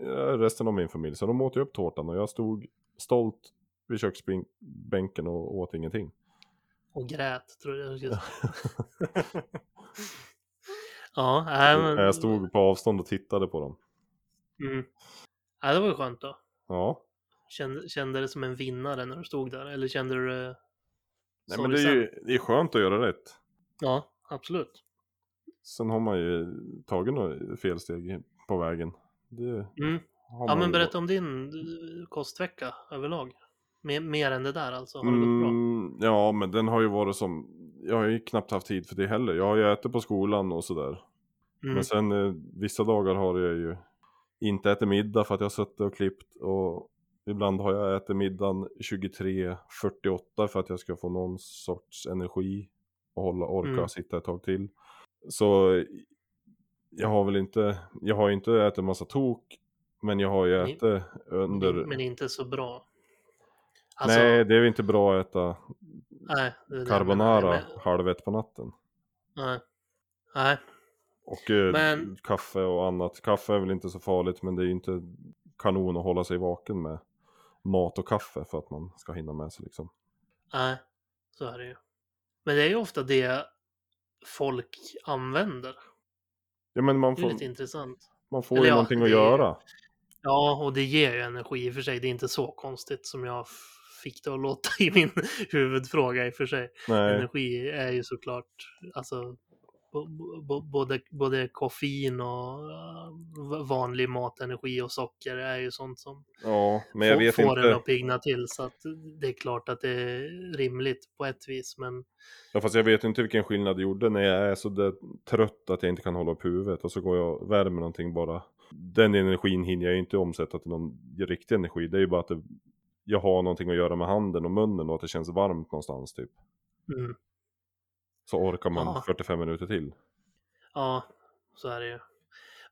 eh, resten av min familj. Så de åt ju upp tårtan. Och jag stod stolt vid köksbänken och åt ingenting. Och grät, tror jag. säga. ja, nej, men... Jag stod på avstånd och tittade på dem. Mm. Ja, det var ju skönt då. Ja. Kände, kände det som en vinnare när du stod där? Eller kände du det Nej men det är ju det är skönt att göra rätt. Ja, absolut. Sen har man ju tagit några felsteg på vägen. Det Mm. Ja, men berätta om din eh, kostvecka överlag. Mer, mer än det där alltså. Har det gått bra? Mm, ja, men den har ju varit som... Jag har ju knappt haft tid för det heller. Jag har ju ätit på skolan och sådär. Mm. Men sen eh, vissa dagar har jag ju inte ätit middag för att jag har suttit och klippt. Och ibland har jag ätit middagen 23.48 för att jag ska få någon sorts energi. Och hålla, orka Mm. sitta ett tag till. Så jag har väl inte... Jag har inte ätit massa tok. Men jag har ju ätit under... Men, inte så bra. Alltså, Nej, det är ju inte bra att äta nej, det det carbonara halv ett på natten. Nej. Nej, Och eh, Men- kaffe och annat. Kaffe är väl inte så farligt men det är ju inte kanon att hålla sig vaken med mat och kaffe för att man ska hinna med sig liksom. nej, så är det ju. Men det är ju ofta det folk använder. Ja men man Det är får, lite intressant. man får Eller ju ja, någonting att är- göra. Ja, och det ger ju energi i och för sig. Det är inte så konstigt som jag fick det att låta i min huvudfråga i och för sig. Nej, Energi är ju såklart, alltså både, både koffein och uh, vanlig matenergi och socker är ju sånt som ja men jag får, vet får en inte. att pigna till. Så att det är klart att det är rimligt på ett vis. Men Ja, fast jag vet inte vilken skillnad det gjorde när jag är så där trött att jag inte kan hålla upp huvudet och så går jag och värmer någonting bara. Den energin hinner jag ju inte omsätta till någon riktig energi. Det är ju bara att det, jag har någonting att göra med handen och munnen och att det känns varmt någonstans typ. mm, Så orkar man Ja. 45 minuter till. ja, så är det ju.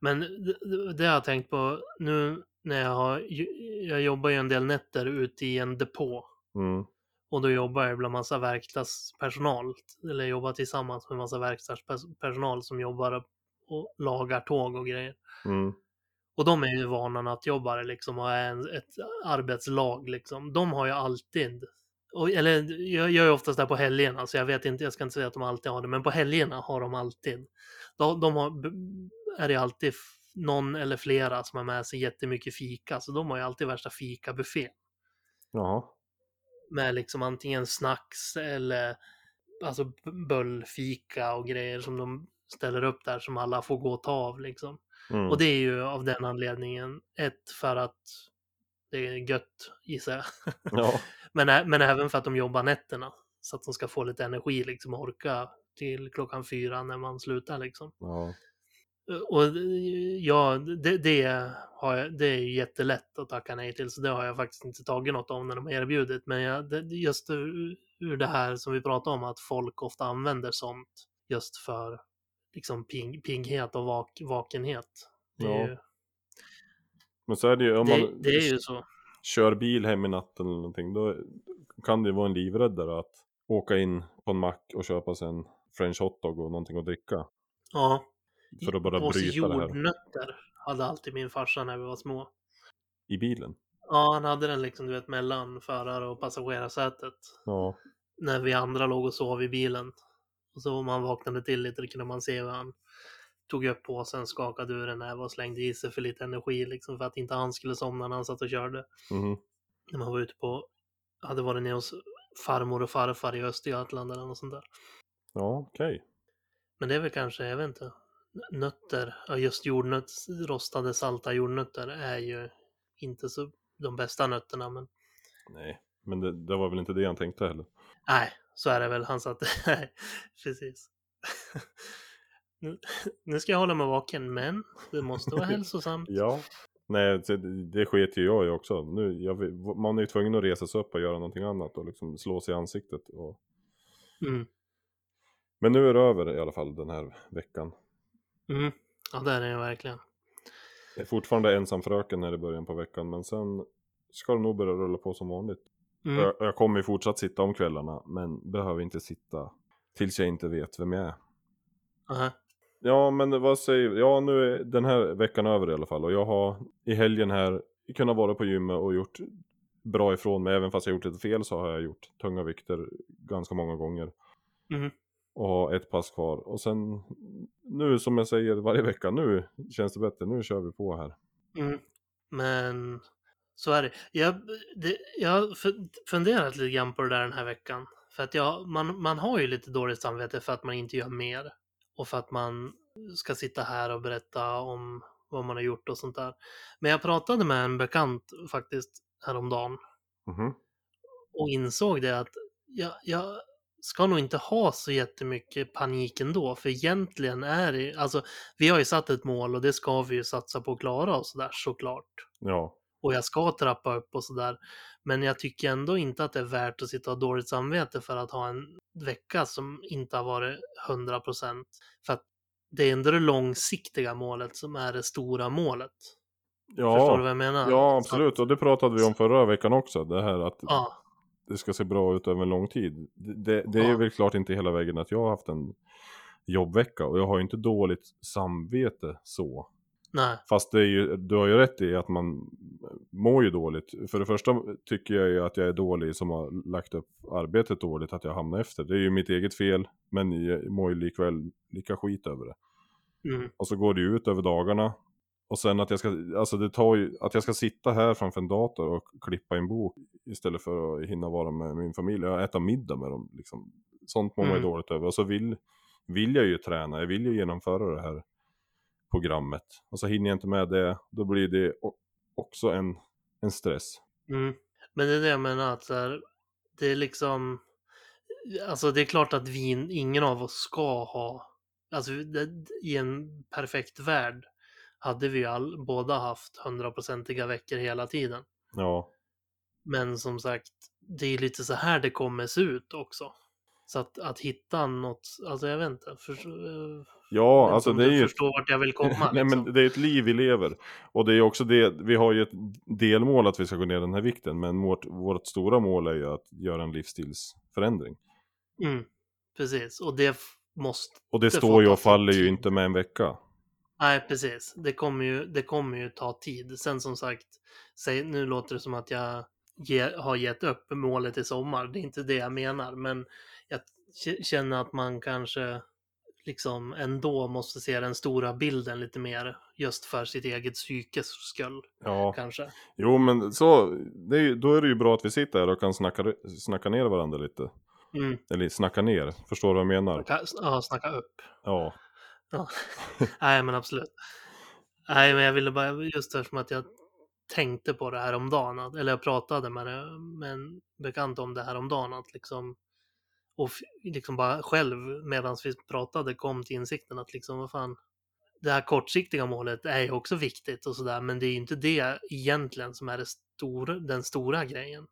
Men det, det- har jag tänkt på nu när jag har, jag jobbar ju en del nätter ute i en depå. Mm. Och då jobbar jag bland massa verkstadspersonal. Eller jobbar tillsammans med massa verkstadspersonal som jobbar och lagar tåg och grejer. Mm. Och de är ju vana nattjobbare liksom och är en, ett arbetslag liksom. De har ju alltid, och, eller jag gör ju oftast det på helgerna så jag vet inte, jag ska inte säga att de alltid har det, men på helgerna har de alltid. De, de har, är det alltid någon eller flera som har med sig jättemycket fika, så de har ju alltid värsta fikabuffé Jaha. med liksom antingen snacks eller alltså b- bullfika och grejer som de ställer upp där som alla får gå och ta av liksom. Mm. Och det är ju av den anledningen. Ett, för att det är gött gissar jag. Ja. Men, men även för att de jobbar nätterna. Så att de ska få lite energi liksom och orka till klockan fyra när man slutar liksom. ja. Och ja, det, det, har jag, det är ju jättelätt att tacka nej till. Så det har jag faktiskt inte tagit något om när de har erbjudit. Men jag, det, just ur, ur det här som vi pratade om, att folk ofta använder sånt just för liksom ping, pigghet och vak, vakenhet. Det Ja, ju, Men så är det ju, om det, man det är ju så. Kör bil hem i natten eller någonting, då kan det ju vara en livräddare att åka in på en mack och köpa sig en french hotdog och någonting att dricka. Ja. För att bara Påse bryta det här. jordnötter hade alltid min farsa när vi var små. I bilen. Ja, han hade den liksom, du vet, mellan förare och passagerarsätet. Ja. När vi andra låg och sov i bilen. Och så om man vaknade till lite, då kunde man se hur han tog upp påsen, skakade ur en näve och slängde i sig för lite energi liksom för att inte han skulle somna när han satt och körde. Mhm. När man var ute på, hade varit nere hos farmor och farfar i Östergötland eller något sånt där. Ja, okej. Men det är väl kanske, jag vet inte, nötter, ja just jordnöt, rostade salta jordnötter är ju inte så de bästa nötterna men Nej, men det, det var väl inte det han tänkte heller. nej, så är det väl. Han satt, nej, precis. Nu, nu ska jag hålla mig vaken, men det måste vara hälsosamt. Ja. Nej, det, det sket ju jag i också. Nu, jag, man är ju tvungen att resa sig upp och göra någonting annat och liksom slå sig i ansiktet. Och... Mm. Men nu är det över i alla fall den här veckan. Mm. Ja, det är det verkligen. Jag är fortfarande ensam fröken här i början på veckan men sen ska det nog börja rulla på som vanligt. Mm. Jag, jag kommer ju fortsatt sitta om kvällarna men behöver inte sitta tills jag inte vet vem jag är. Aha. Ja men vad säger Ja nu är den här veckan över i alla fall och jag har i helgen här kunnat vara på gymmet och gjort bra ifrån mig. Även fast jag gjort lite fel så har jag gjort tunga vikter ganska många gånger. Mhm. Och har ett pass kvar. Och sen nu som jag säger varje vecka, nu känns det bättre. Nu kör vi på här. Mm. Men så är det. Jag, det. jag har fu- funderat lite grann på det där den här veckan. För att jag, man, man har ju lite dåligt samvete för att man inte gör mer. Och för att man ska sitta här och berätta om vad man har gjort och sånt där. Men jag pratade med en bekant faktiskt häromdagen Mhm. och insåg det att jag, jag ska nog inte ha så jättemycket panik ändå. För egentligen är det, alltså vi har ju satt ett mål och det ska vi ju satsa på att klara och sådär såklart. Ja. Och jag ska trappa upp och sådär. Men jag tycker ändå inte att det är värt att sitta och ha dåligt samvete för att ha en vecka som inte har varit 100%. För att det är ändå det långsiktiga målet som är det stora målet. Förstår du vad Ja, jag menar? ja absolut. Och det pratade vi om förra veckan också. Det här att Att, ja, det ska se bra ut över en lång tid. Det, det, det är Ja. väl klart inte hela vägen att jag har haft en jobbvecka och jag har ju inte dåligt samvete så. Nej. Fast det är ju, du har ju rätt i att man mår ju dåligt. För det första tycker jag ju att jag är dålig som har lagt upp arbetet dåligt, att jag hamnar efter. Det är ju mitt eget fel, men jag mår ju likväl lika skit över det. Mm. Och så går det ju ut över dagarna. Och sen att jag ska, alltså det tar ju, att jag ska sitta här framför en dator och klippa en bok istället för att hinna vara med min familj och äta middag med dem. Liksom. Sånt mår man ju Mm. dåligt över. Och så vill, vill jag ju träna, jag vill ju genomföra det här programmet. Och så hinner jag inte med det, då blir det också en, en stress. Mm. Men det är det jag menar att så här, det är liksom, alltså det är klart att vi, ingen av oss ska ha, alltså det, i en perfekt värld hade vi all, båda haft hundraprocentiga veckor hela tiden. Ja, Men som sagt, det är lite så här det kommer se ut också. Så att, att hitta något, alltså jag vet inte. För, eh, ja vet alltså det är ju... förstår vart jag vill komma. Nej liksom. men det är ett liv vi lever. Och det är också det, vi har ju ett delmål att vi ska gå ner den här vikten. Men vårt, vårt stora mål är ju att göra en livsstilsförändring. Mm, precis, och det måste... Och det står ju och faller ju inte med en vecka. Nej, precis. Det kommer ju, det kommer ju ta tid. Sen som sagt, säg, nu låter det som att jag ge, har gett upp målet i sommar. Det är inte det jag menar, men jag känner att man kanske liksom ändå måste se den stora bilden lite mer just för sitt eget psykes skull Ja, kanske. jo men så, är, ju- då är det ju bra att vi sitter här och kan snacka, snacka ner varandra lite. Mm. Eller snacka ner, förstår du vad jag menar? Ka- Ja, snacka upp. Ja, Ja. Nej, men absolut. Nej, men jag ville bara, just eftersom att jag tänkte på det här om dagen, eller jag pratade med, det, med en bekant om det här om dagen, att liksom, och liksom bara själv medan vi pratade kom till insikten att liksom, vad fan, det här kortsiktiga målet är ju också viktigt och sådär, men det är ju inte det egentligen som är det stora, den stora grejen.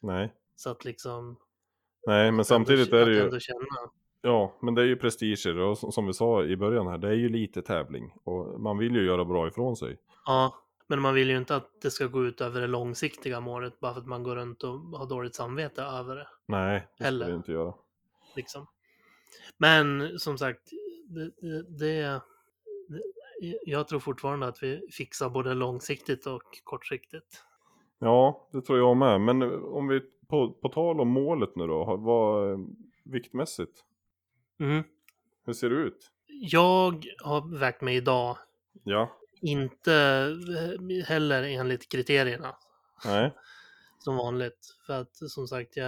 nej. Så att liksom, Nej, men samtidigt ändå, är det ju, ja, men det är ju prestiger och som vi sa i början här, det är ju lite tävling. Och man vill ju göra bra ifrån sig. Ja, men man vill ju inte att det ska gå ut över det långsiktiga målet bara för att man går runt och har dåligt samvete över det. Nej, det ska Heller. vi inte göra. Liksom. Men som sagt, det, det, det, jag tror fortfarande att vi fixar både långsiktigt och kortsiktigt. Ja, det tror jag med. Men om vi, på, på tal om målet nu då, vad, eh, viktmässigt, Mm. hur ser det ut? Jag har vägt mig idag, Ja, inte eh, heller enligt kriterierna. nej, som vanligt. För att som sagt, jag,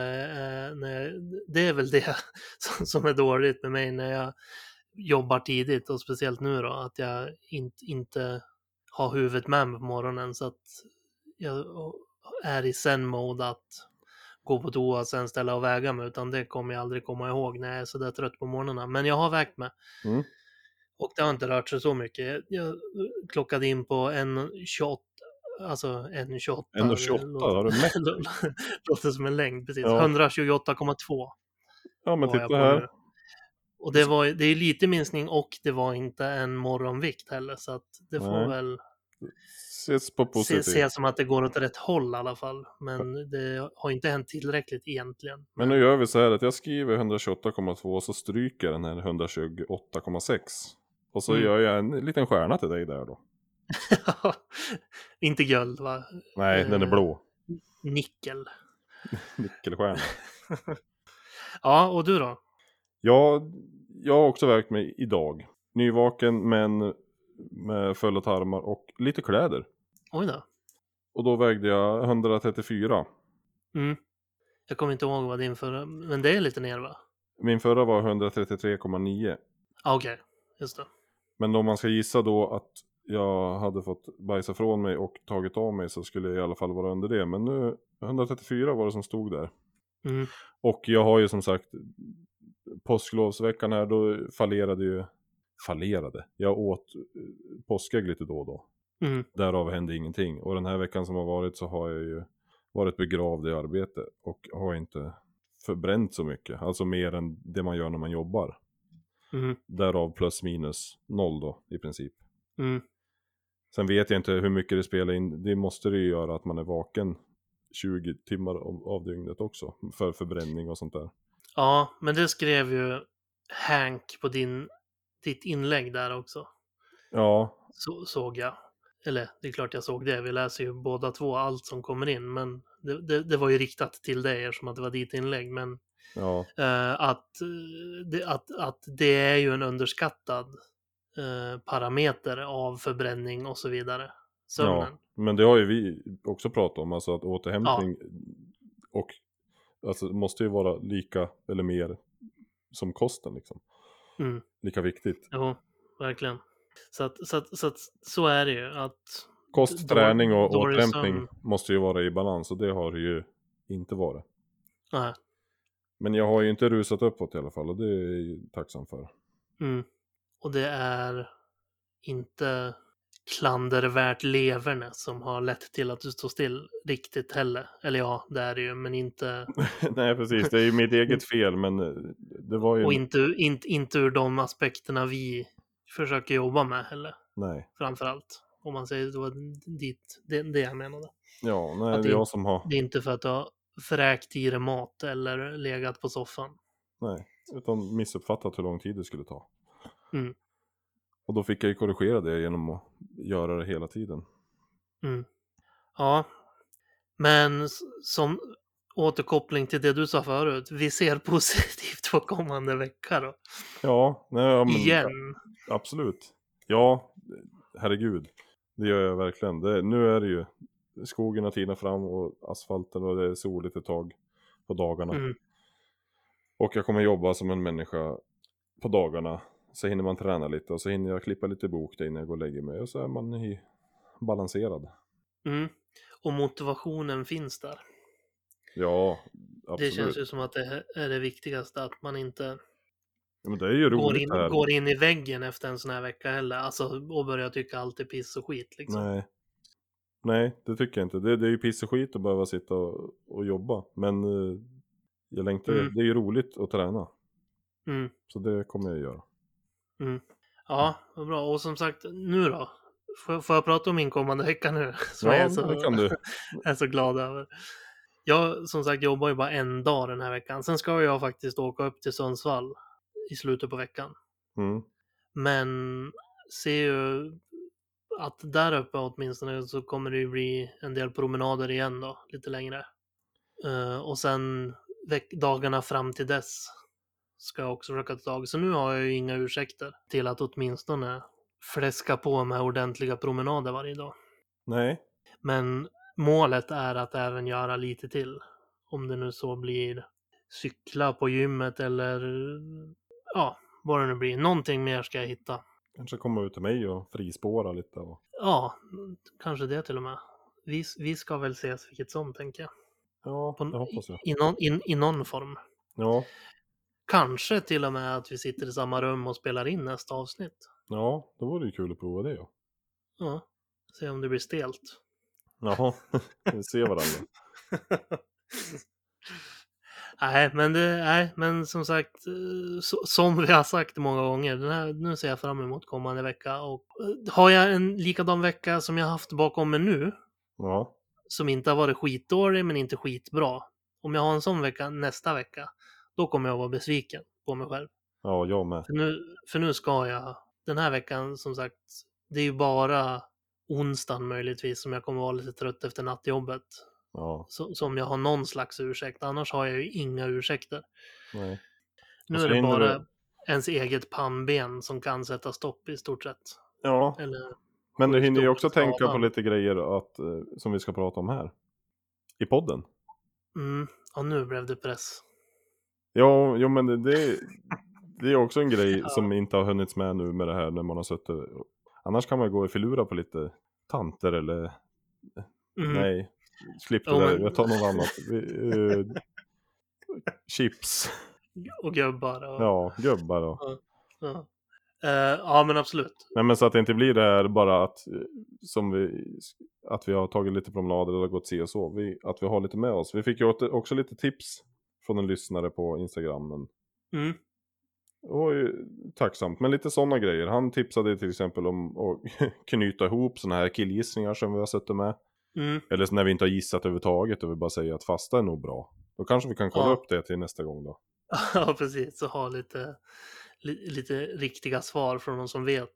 när jag, det är väl det som, som är dåligt med mig när jag jobbar tidigt och speciellt nu då, att jag inte, inte har huvudet med mig på morgonen så att jag är i zen-mode att gå på toa och sen ställa och väga mig, utan det kommer jag aldrig komma ihåg när jag är sådär trött på morgnarna. Men jag har vägt mig. Mm. Och det har inte rört sig så mycket. Jag klockade in på en 28, alltså en 28. En det 28, låter- har du mätt? låter som en längd, precis. Ja. 128,2 Ja men titta här. Och det, var, det är lite minskning och det var inte en morgonvikt heller, så att det får Nej. väl Ses på se, positivt. se som att det går åt rätt håll i alla fall. Men det har inte hänt tillräckligt egentligen. Men nu gör vi så här att jag skriver 128,2 och så stryker den här 128,6. Och så Mm. gör jag en liten stjärna till dig där då. inte guld, va? Nej, den är Eh. blå. Nickel. Nickelstjärna. Ja, och du då? Jag, jag har också vägt mig idag. Nyvaken men med fulla tarmar och lite kläder. Oj då. Och då vägde jag 134. Mm. Jag kommer inte ihåg vad din förra, men det är lite ner va? Min förra var 133,9. Ah, Okej, just det. Men om man ska gissa då att jag hade fått bajsa från mig och tagit av mig så skulle jag i alla fall vara under det. Men nu 134 var det som stod där. Mm. Och jag har ju som sagt påsklovsveckan här då fallerade ju fallerade. Jag åt eh, påskägg lite då och då. Mm. Därav hände ingenting. Och den här veckan som har varit så har jag ju varit begravd i arbete och har inte förbränt så mycket. Alltså mer än det man gör när man jobbar. Mm. Därav plus minus noll då i princip. Mm. Sen vet jag inte hur mycket det spelar in. Det måste det ju göra att man är vaken 20 timmar av, av dygnet också. För förbränning och sånt där. Ja, men det skrev ju Hank på din, ditt inlägg där också. Ja, Så, såg jag. Eller det är klart jag såg det. Vi läser ju båda två allt som kommer in. Men det, det, det var ju riktat till dig eftersom att det var ditt inlägg. Men ja, eh, att, eh, att, att det är ju en underskattad eh, parameter av förbränning och så vidare. Sömnen. Men det har ju vi också pratat om, alltså att återhämtning och alltså måste ju vara lika eller mer som kosten liksom. Mm. Lika viktigt. Jo, verkligen. Så att, så att, så att så är det ju. Att, Kost, träning och återhämtning måste ju vara i balans och det har det ju inte varit. nej, Men jag har ju inte rusat uppåt i alla fall och det är jag ju tacksam för. mm. Och det är inte klandervärt leverne som har lett till att du står still riktigt heller. Eller ja, det är det ju, men inte... Nej precis, det är ju mitt eget fel men eh, det var ju... Och inte, inte, inte ur de aspekterna vi försöker jobba med heller, Nej. framför allt. Om man säger det var dit, det, det jag menade. Ja, nej Att det är jag som har... Det är inte för att du har fräkt i dig mat eller legat på soffan. Nej, utan missuppfattat hur lång tid det skulle ta. Mm. Och då fick jag ju korrigera det genom att göra det hela tiden. Mm. Ja, men som återkoppling till det du sa förut, vi ser positivt på kommande vecka då. Ja, nej, ja men, Igen. absolut. Ja, herregud. Det gör jag verkligen. Det, nu är det ju skogen har tinat fram och asfalten och det är soligt ett tag på dagarna. Mm. Och jag kommer jobba som en människa på dagarna. Så hinner man träna lite och så hinner jag klippa lite bok där innan jag går och lägger mig. Och så är man i balanserad. Mm. Och motivationen finns där. Ja, absolut. Det känns ju som att det är det viktigaste, att man inte går in, går in i väggen efter en sån här vecka heller. Alltså, och börjar tycka allt är piss och skit liksom. Nej. Nej, det tycker jag inte. Det, det är ju piss och skit att behöva sitta och, och jobba. Men eh, jag längtar, Mm. det är ju roligt att träna. Mm. Så det kommer jag göra. Ja, vad bra. Och som sagt, nu då? Får, jag- får jag prata om min kommande vecka nu? Som jag Ja, är så, det kan du. är så glad över. Jag som sagt jobbar ju bara en dag den här veckan. Sen ska jag faktiskt åka upp till Sundsvall i slutet på veckan. Mm. Men ser ju att där uppe åtminstone så kommer det ju bli en del promenader igen då, lite längre. Eh, och sen dagarna fram till dess ska jag också försöka ta tag. Så nu har jag ju inga ursäkter till att åtminstone fläska på med ordentliga promenader varje dag. Nej, Men målet är att även göra lite till. Om det nu så blir cykla på gymmet eller ja, vad det nu blir. Någonting mer ska jag hitta. Kanske komma ut till mig och frispåra lite. Och... Ja, kanske det till och med. Vi, vi ska väl ses vilket som, tänker jag. Ja, På, det hoppas jag. i, i, någon, i, I någon form. Ja, Kanske till och med att vi sitter i samma rum och spelar in nästa avsnitt. ja, då vore det ju kul att prova det. Ja. Ja, se om det blir stelt. Jaha, vi ser varandra. nej, men det, nej, men som sagt, eh, så, som vi har sagt många gånger, den här, nu ser jag fram emot kommande vecka. Och eh, har jag en likadan vecka som jag haft bakom mig nu, Ja, som inte har varit skitdålig men inte skitbra. Om jag har en sån vecka nästa vecka, då kommer jag vara besviken på mig själv. ja jag med. För nu, för nu ska jag, den här veckan som sagt, det är ju bara onsdagen möjligtvis som jag kommer vara lite trött efter nattjobbet. Ja, Så, som jag har någon slags ursäkt, annars har jag ju inga ursäkter. nej. Nu är det bara du- ens eget pannben som kan sätta stopp i stort sett. Ja, Eller, men du hinner ju också tänka på lite grejer att, eh, som vi ska prata om här. I podden. mm, ja nu blev det press. Ja, jo, men det, det, det är också en grej Ja. som inte har hunnits med nu med det här när man har suttit. Annars kan man gå och förlura på lite tanter eller Mm. nej, slipp det Jo, där, jag tar något annat. Vi, eh, chips, Och gubbar. Och, ja, gubbar och. ja. Eh, ja, men absolut. Nej men så att det inte blir det här bara att, eh, som vi, att vi har tagit lite promenader eller gått se och så. Vi, att vi har lite med oss. Vi fick ju också lite tips från en lyssnare på Instagram. Men Mm. Det var ju tacksamt, men lite sådana grejer. Han tipsade till exempel om att knyta ihop sådana här killgissningar som vi har suttit med. Mm. Eller när vi inte har gissat överhuvudtaget och vi bara säger att fasta är nog bra. Då kanske vi kan kolla Ja. upp det till nästa gång då. Ja, precis. Så ha lite, li, lite riktiga svar från någon som vet,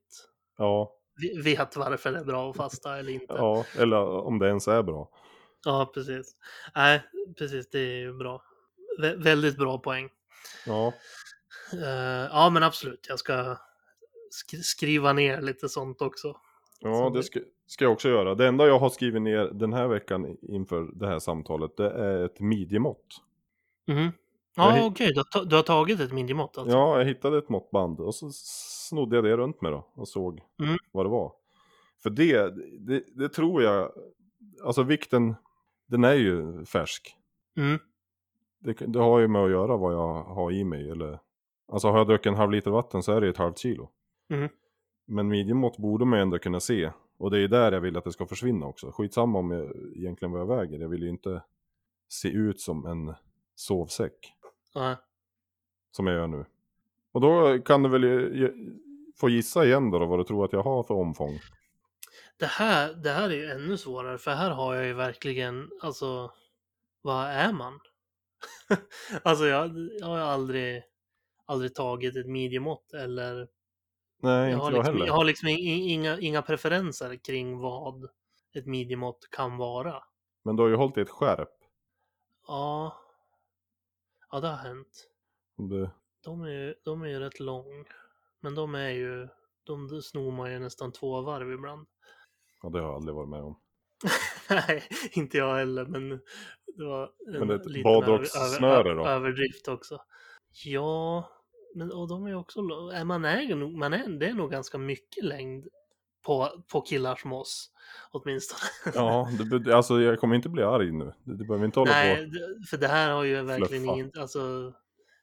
Ja, ve- vet varför det är bra att fasta eller inte. ja, eller om det ens är bra. Ja, precis. Nej, precis. Det är ju bra. Vä- väldigt bra poäng. Ja, Eh, ja, men absolut. Jag ska sk- skriva ner lite sånt också. Ja det ska, ska jag också göra. Det enda jag har skrivit ner den här veckan inför det här samtalet, det är ett midjemått. Jag Ja, okej. Du, har ta- du har tagit ett minimått alltså? Ja, jag hittade ett måttband och så snodde jag det runt mig då och såg Mm. vad det var. För det, det, det tror jag, alltså vikten, den är ju färsk. Mm. Det, det har ju med att göra vad jag har i mig. Eller, alltså har jag druckit en halv liter vatten så är det ett halvt kilo. Mm. Men midjemått borde man ju ändå kunna se. Och det är där jag vill att det ska försvinna också. Skitsamma om jag, egentligen vad jag väger. Jag vill ju inte se ut som en sovsäck. Ja. Som jag gör nu. Och då kan du väl ge, få gissa igen då, då vad du tror att jag har för omfång. Det, här, det här är ju ännu svårare, för här har jag ju verkligen, alltså, vad är man? alltså, jag, jag har aldrig, aldrig tagit ett midjemått eller Nej, jag inte har jag liksom, heller. jag har liksom inga, inga preferenser kring vad ett midjemått kan vara. Men du har ju hållit i ett skärp. Ja, ja det har hänt. Du... De är ju, de är ju rätt lång, men de är ju, de snor man ju nästan två varv ibland. Ja, det har jag aldrig varit med om. Nej, inte jag heller, men det var en Men det ett liten över- över- överdrift också. Ja, men och de är också, är man nog, man är, det är nog ganska mycket längd på, på killar som oss, åtminstone. Ja, det, alltså jag kommer inte bli arg nu. Du, behöver inte hålla Nej, på. det- för det här har ju verkligen ingen, alltså,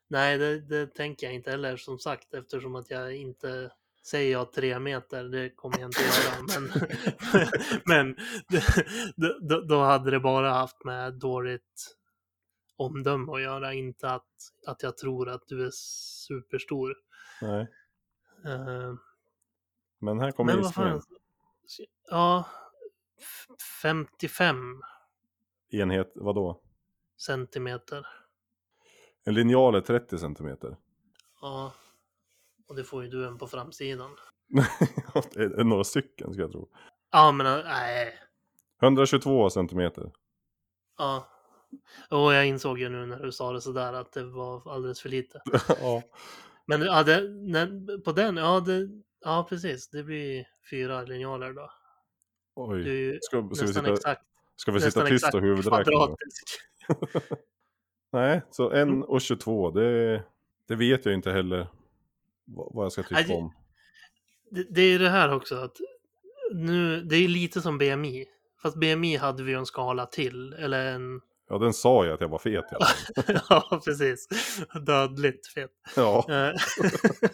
nej det, det tänker jag inte heller som sagt eftersom att jag inte Säger jag tre meter, det kommer jag inte göra, men, men då- då hade det bara haft med dåligt omdöme att göra, inte att, att jag tror att du är superstor. Nej, Eh, men här kommer men gissningen. ja, f- 55 Enhet, vadå? centimeter. En linjal är 30 centimeter. Ja, och det får ju du en på framsidan. några stycken ska jag tro. Ja, men nej. 122 centimeter. Ja. Och jag insåg ju nu när du sa det sådär att det var alldeles för lite. ja. Men ja, det, på den, ja, det, ja precis. Det blir fyra linjaler då. Oj. Du Ska, ska vi sitta, exakt, ska vi sitta tyst och huvudräkna? Nej, så Mm. 1 och 22, det, det vet jag inte heller vad, jag ska tycka Nej, om. Det, det är ju det här också att nu, det är lite som BMI. Fast BMI hade vi en skala till, eller en, Ja, den sa jag att jag var fet. Ja, ja precis, dödligt fet. ja. Eh,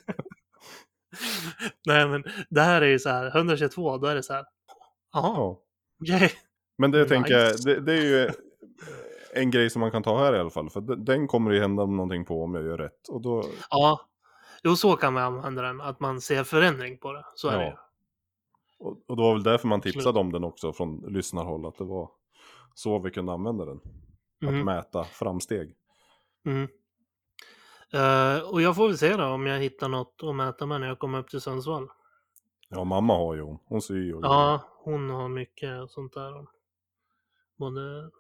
Nej men det här är ju så här, 122, då är det så här, jaha, ja. okej. Men det tänker jag, Nice. det, det är ju en grej som man kan ta här i alla fall. För den, kommer ju hända någonting på om jag gör rätt. Och då, Ja, jo så kan man använda den, att man ser förändring på det. Så är Ja. det ju. och, och det var väl därför man tipsade Absolut. om den också från lyssnarhåll. Att det var så vi kunde använda den. Att Mhm, mäta framsteg. mhm. Eh, och jag får väl se då om jag hittar något att mäta med när jag kommer upp till Sundsvall. Ja, mamma har ju hon. Hon syr ju. Ja, hon har mycket sånt där. Både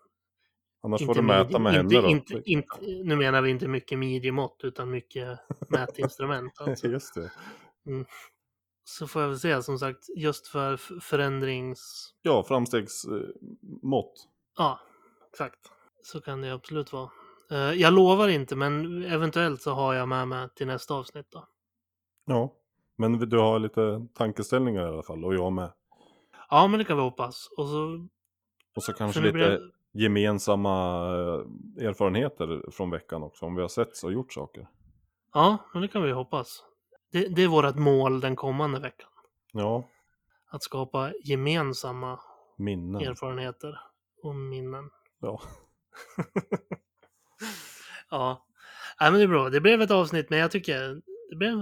Annars får du mäta med inte, henne då. Inte, inte, nu menar vi inte mycket midjemått utan mycket mätinstrument. Alltså. Just det. Så får jag väl se som sagt, just för förändrings... Ja, framstegsmått. Ja, exakt. Så kan det absolut vara. Eh, jag lovar inte, men eventuellt så har jag med mig till nästa avsnitt då. Ja. Men du har lite tankeställningar i alla fall. Och jag med. Ja, men det kan vi hoppas. Och så... Och så kanske nu lite blir- gemensamma eh, erfarenheter från veckan också. Om vi har sett och gjort saker. Ja, men det kan vi hoppas. Det, det är vårt mål den kommande veckan. Ja, Att skapa gemensamma minnen. erfarenheter och minnen. Ja. Ja, Nej, men det är bra. Det blev ett avsnitt, men jag tycker det blev,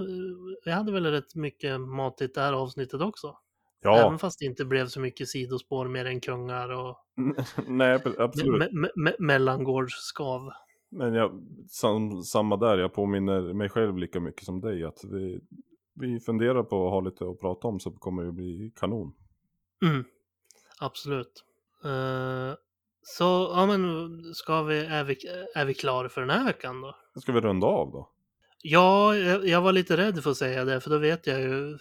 vi hade väl rätt mycket matigt det här avsnittet också. Ja, Även fast det inte blev så mycket sidospår mer än kungar och nej absolut. me- me- me- mellangårdsskav. Men jag, sam, samma där, jag påminner mig själv lika mycket som dig att vi, vi funderar på att ha lite att prata om så kommer det bli kanon. Mm, absolut. Eh, så, ja men ska vi, är, vi, är vi klara för den här veckan då? Ska vi runda av då? Ja, jag, jag var lite rädd för att säga det, för då vet jag ju...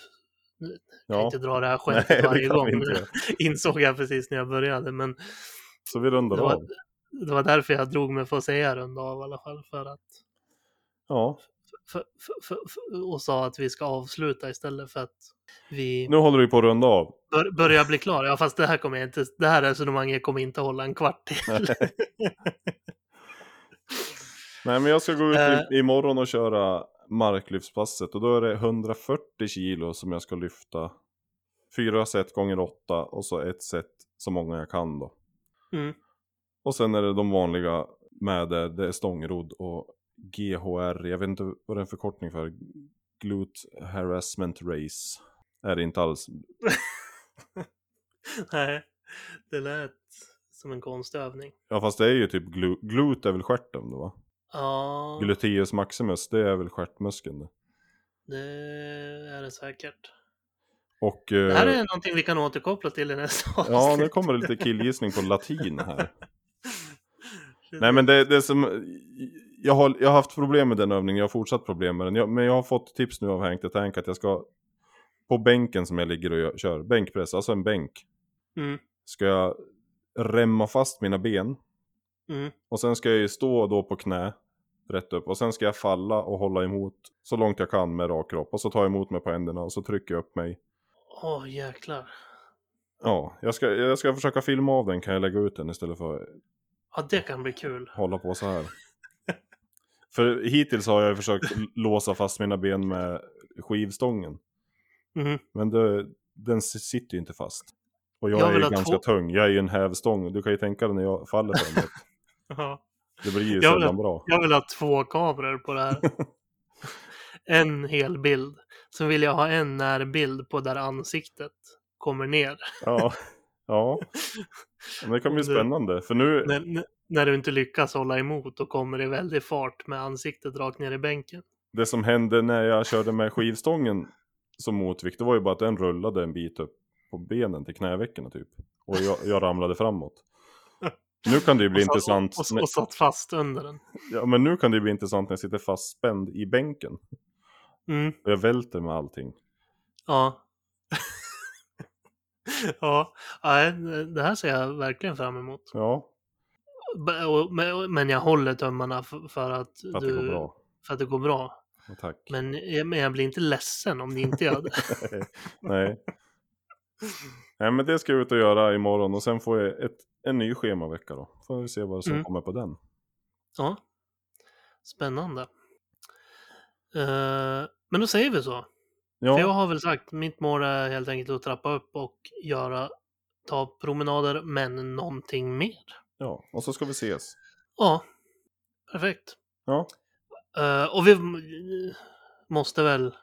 Jag kan Ja, inte dra det här nej skämtet det varje kan gång. inte insåg jag precis när jag började. Men Så vi rundar av. det var därför jag drog mig för att säga runda av i alla fall. För att, Ja, för, för, för, och sa att vi ska avsluta istället för att vi nu håller vi på att runda av. bör, börjar bli klara. Ja, fast det här kommer jag inte, det här resonemanget kommer inte hålla en kvart till. Nej men jag ska gå ut Eh. i, imorgon och köra marklyftspasset och då är det 140 kilo som jag ska lyfta. Fyra set gånger åtta och så ett set så många jag kan då. Mm. Och sen är det de vanliga med det, det är stångrodd och GHR, jag vet inte vad det är en förkortning för. Glute Harassment Race. Är det inte alls. Nej, det lät som en konstig övning. Ja fast det är ju typ glu, glute är väl stjärten då va? Ja, Gluteus maximus det är väl stjärtmuskeln det. det är det säkert. Och... Det här eh, är någonting vi kan återkoppla till i nästa Ja, avsnitt. nu kommer det lite killgissning på latin här. Nej men det, det som, jag har, jag har haft problem med den övningen, jag har fortsatt problem med den. Jag, men jag har fått tips nu av Hank the Tank att jag ska, på bänken som jag ligger och gör, kör, bänkpress, alltså en bänk, Mm, ska jag remma fast mina ben. mm. Och sen ska jag ju stå då på knä, rätt upp. Och sen ska jag falla och hålla emot så långt jag kan med rak kropp. Och så tar jag emot mig på händerna och så trycker jag upp mig. Åh jäklar. Ja, jag ska, jag ska försöka filma av den, kan jag lägga ut den istället för Ja, det kan bli kul. hålla på så här. För hittills har jag försökt låsa fast mina ben med skivstången. Mhm. Men det, den sitter ju inte fast. Och jag, Jag är ju ha ganska tung. Jag är ju en hävstång. Du kan ju tänka dig när jag faller framåt. Ja. Det blir ju Jag sällan bra. Jag vill ha två kameror på det här. en hel bild. Sen vill jag ha en närbild på där ansiktet kommer ner. Ja. ja. Men det kan bli spännande. För nu, När, när- du inte lyckas hålla emot och kommer i väldig fart med ansiktet rakt ner i bänken. det som hände när jag körde med skivstången som motvikt, det var ju bara att den rullade en bit upp på benen till knävecken typ. Och jag, jag ramlade framåt. Nu kan det ju bli och, satt- intressant. Och, och, och satt fast under den. Ja, men nu kan det bli intressant när jag sitter fastspänd i bänken. Mm, Och jag välter med allting. ja. ja, det här ser jag verkligen fram emot. Ja, Men jag håller tummarna f- för att, för att du, det går bra. För att det går bra. Tack. Men jag, men jag blir inte ledsen om det inte gör det. Nej. Nej, men det ska jag ut och göra imorgon och sen får jag ett, en ny schemavecka då. Får vi se vad som Mm. kommer på den. Ja, spännande. Eh, men då säger vi så. Ja, För jag har väl sagt, mitt mål är helt enkelt att trappa upp och göra, ta promenader, men någonting mer. ja, och så ska vi ses. Ja, perfekt. Ja, Eh, och vi måste väl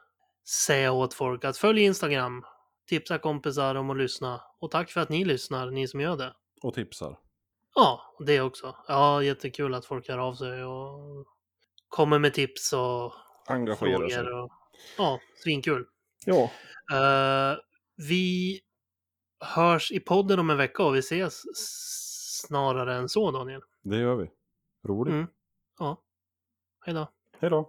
säga åt folk att följ Instagram, tipsa kompisar om att lyssna och tack för att ni lyssnar, ni som gör det. och tipsar. Ja, det också. Ja, jättekul att folk hör av sig och kommer med tips och Engagera sig. Och, ja, svinkul. Ja, Eh, vi hörs i podden om en vecka och vi ses snarare än så, Daniel. det gör vi. Roligt. Mm. Ja. Hej då. Hej då.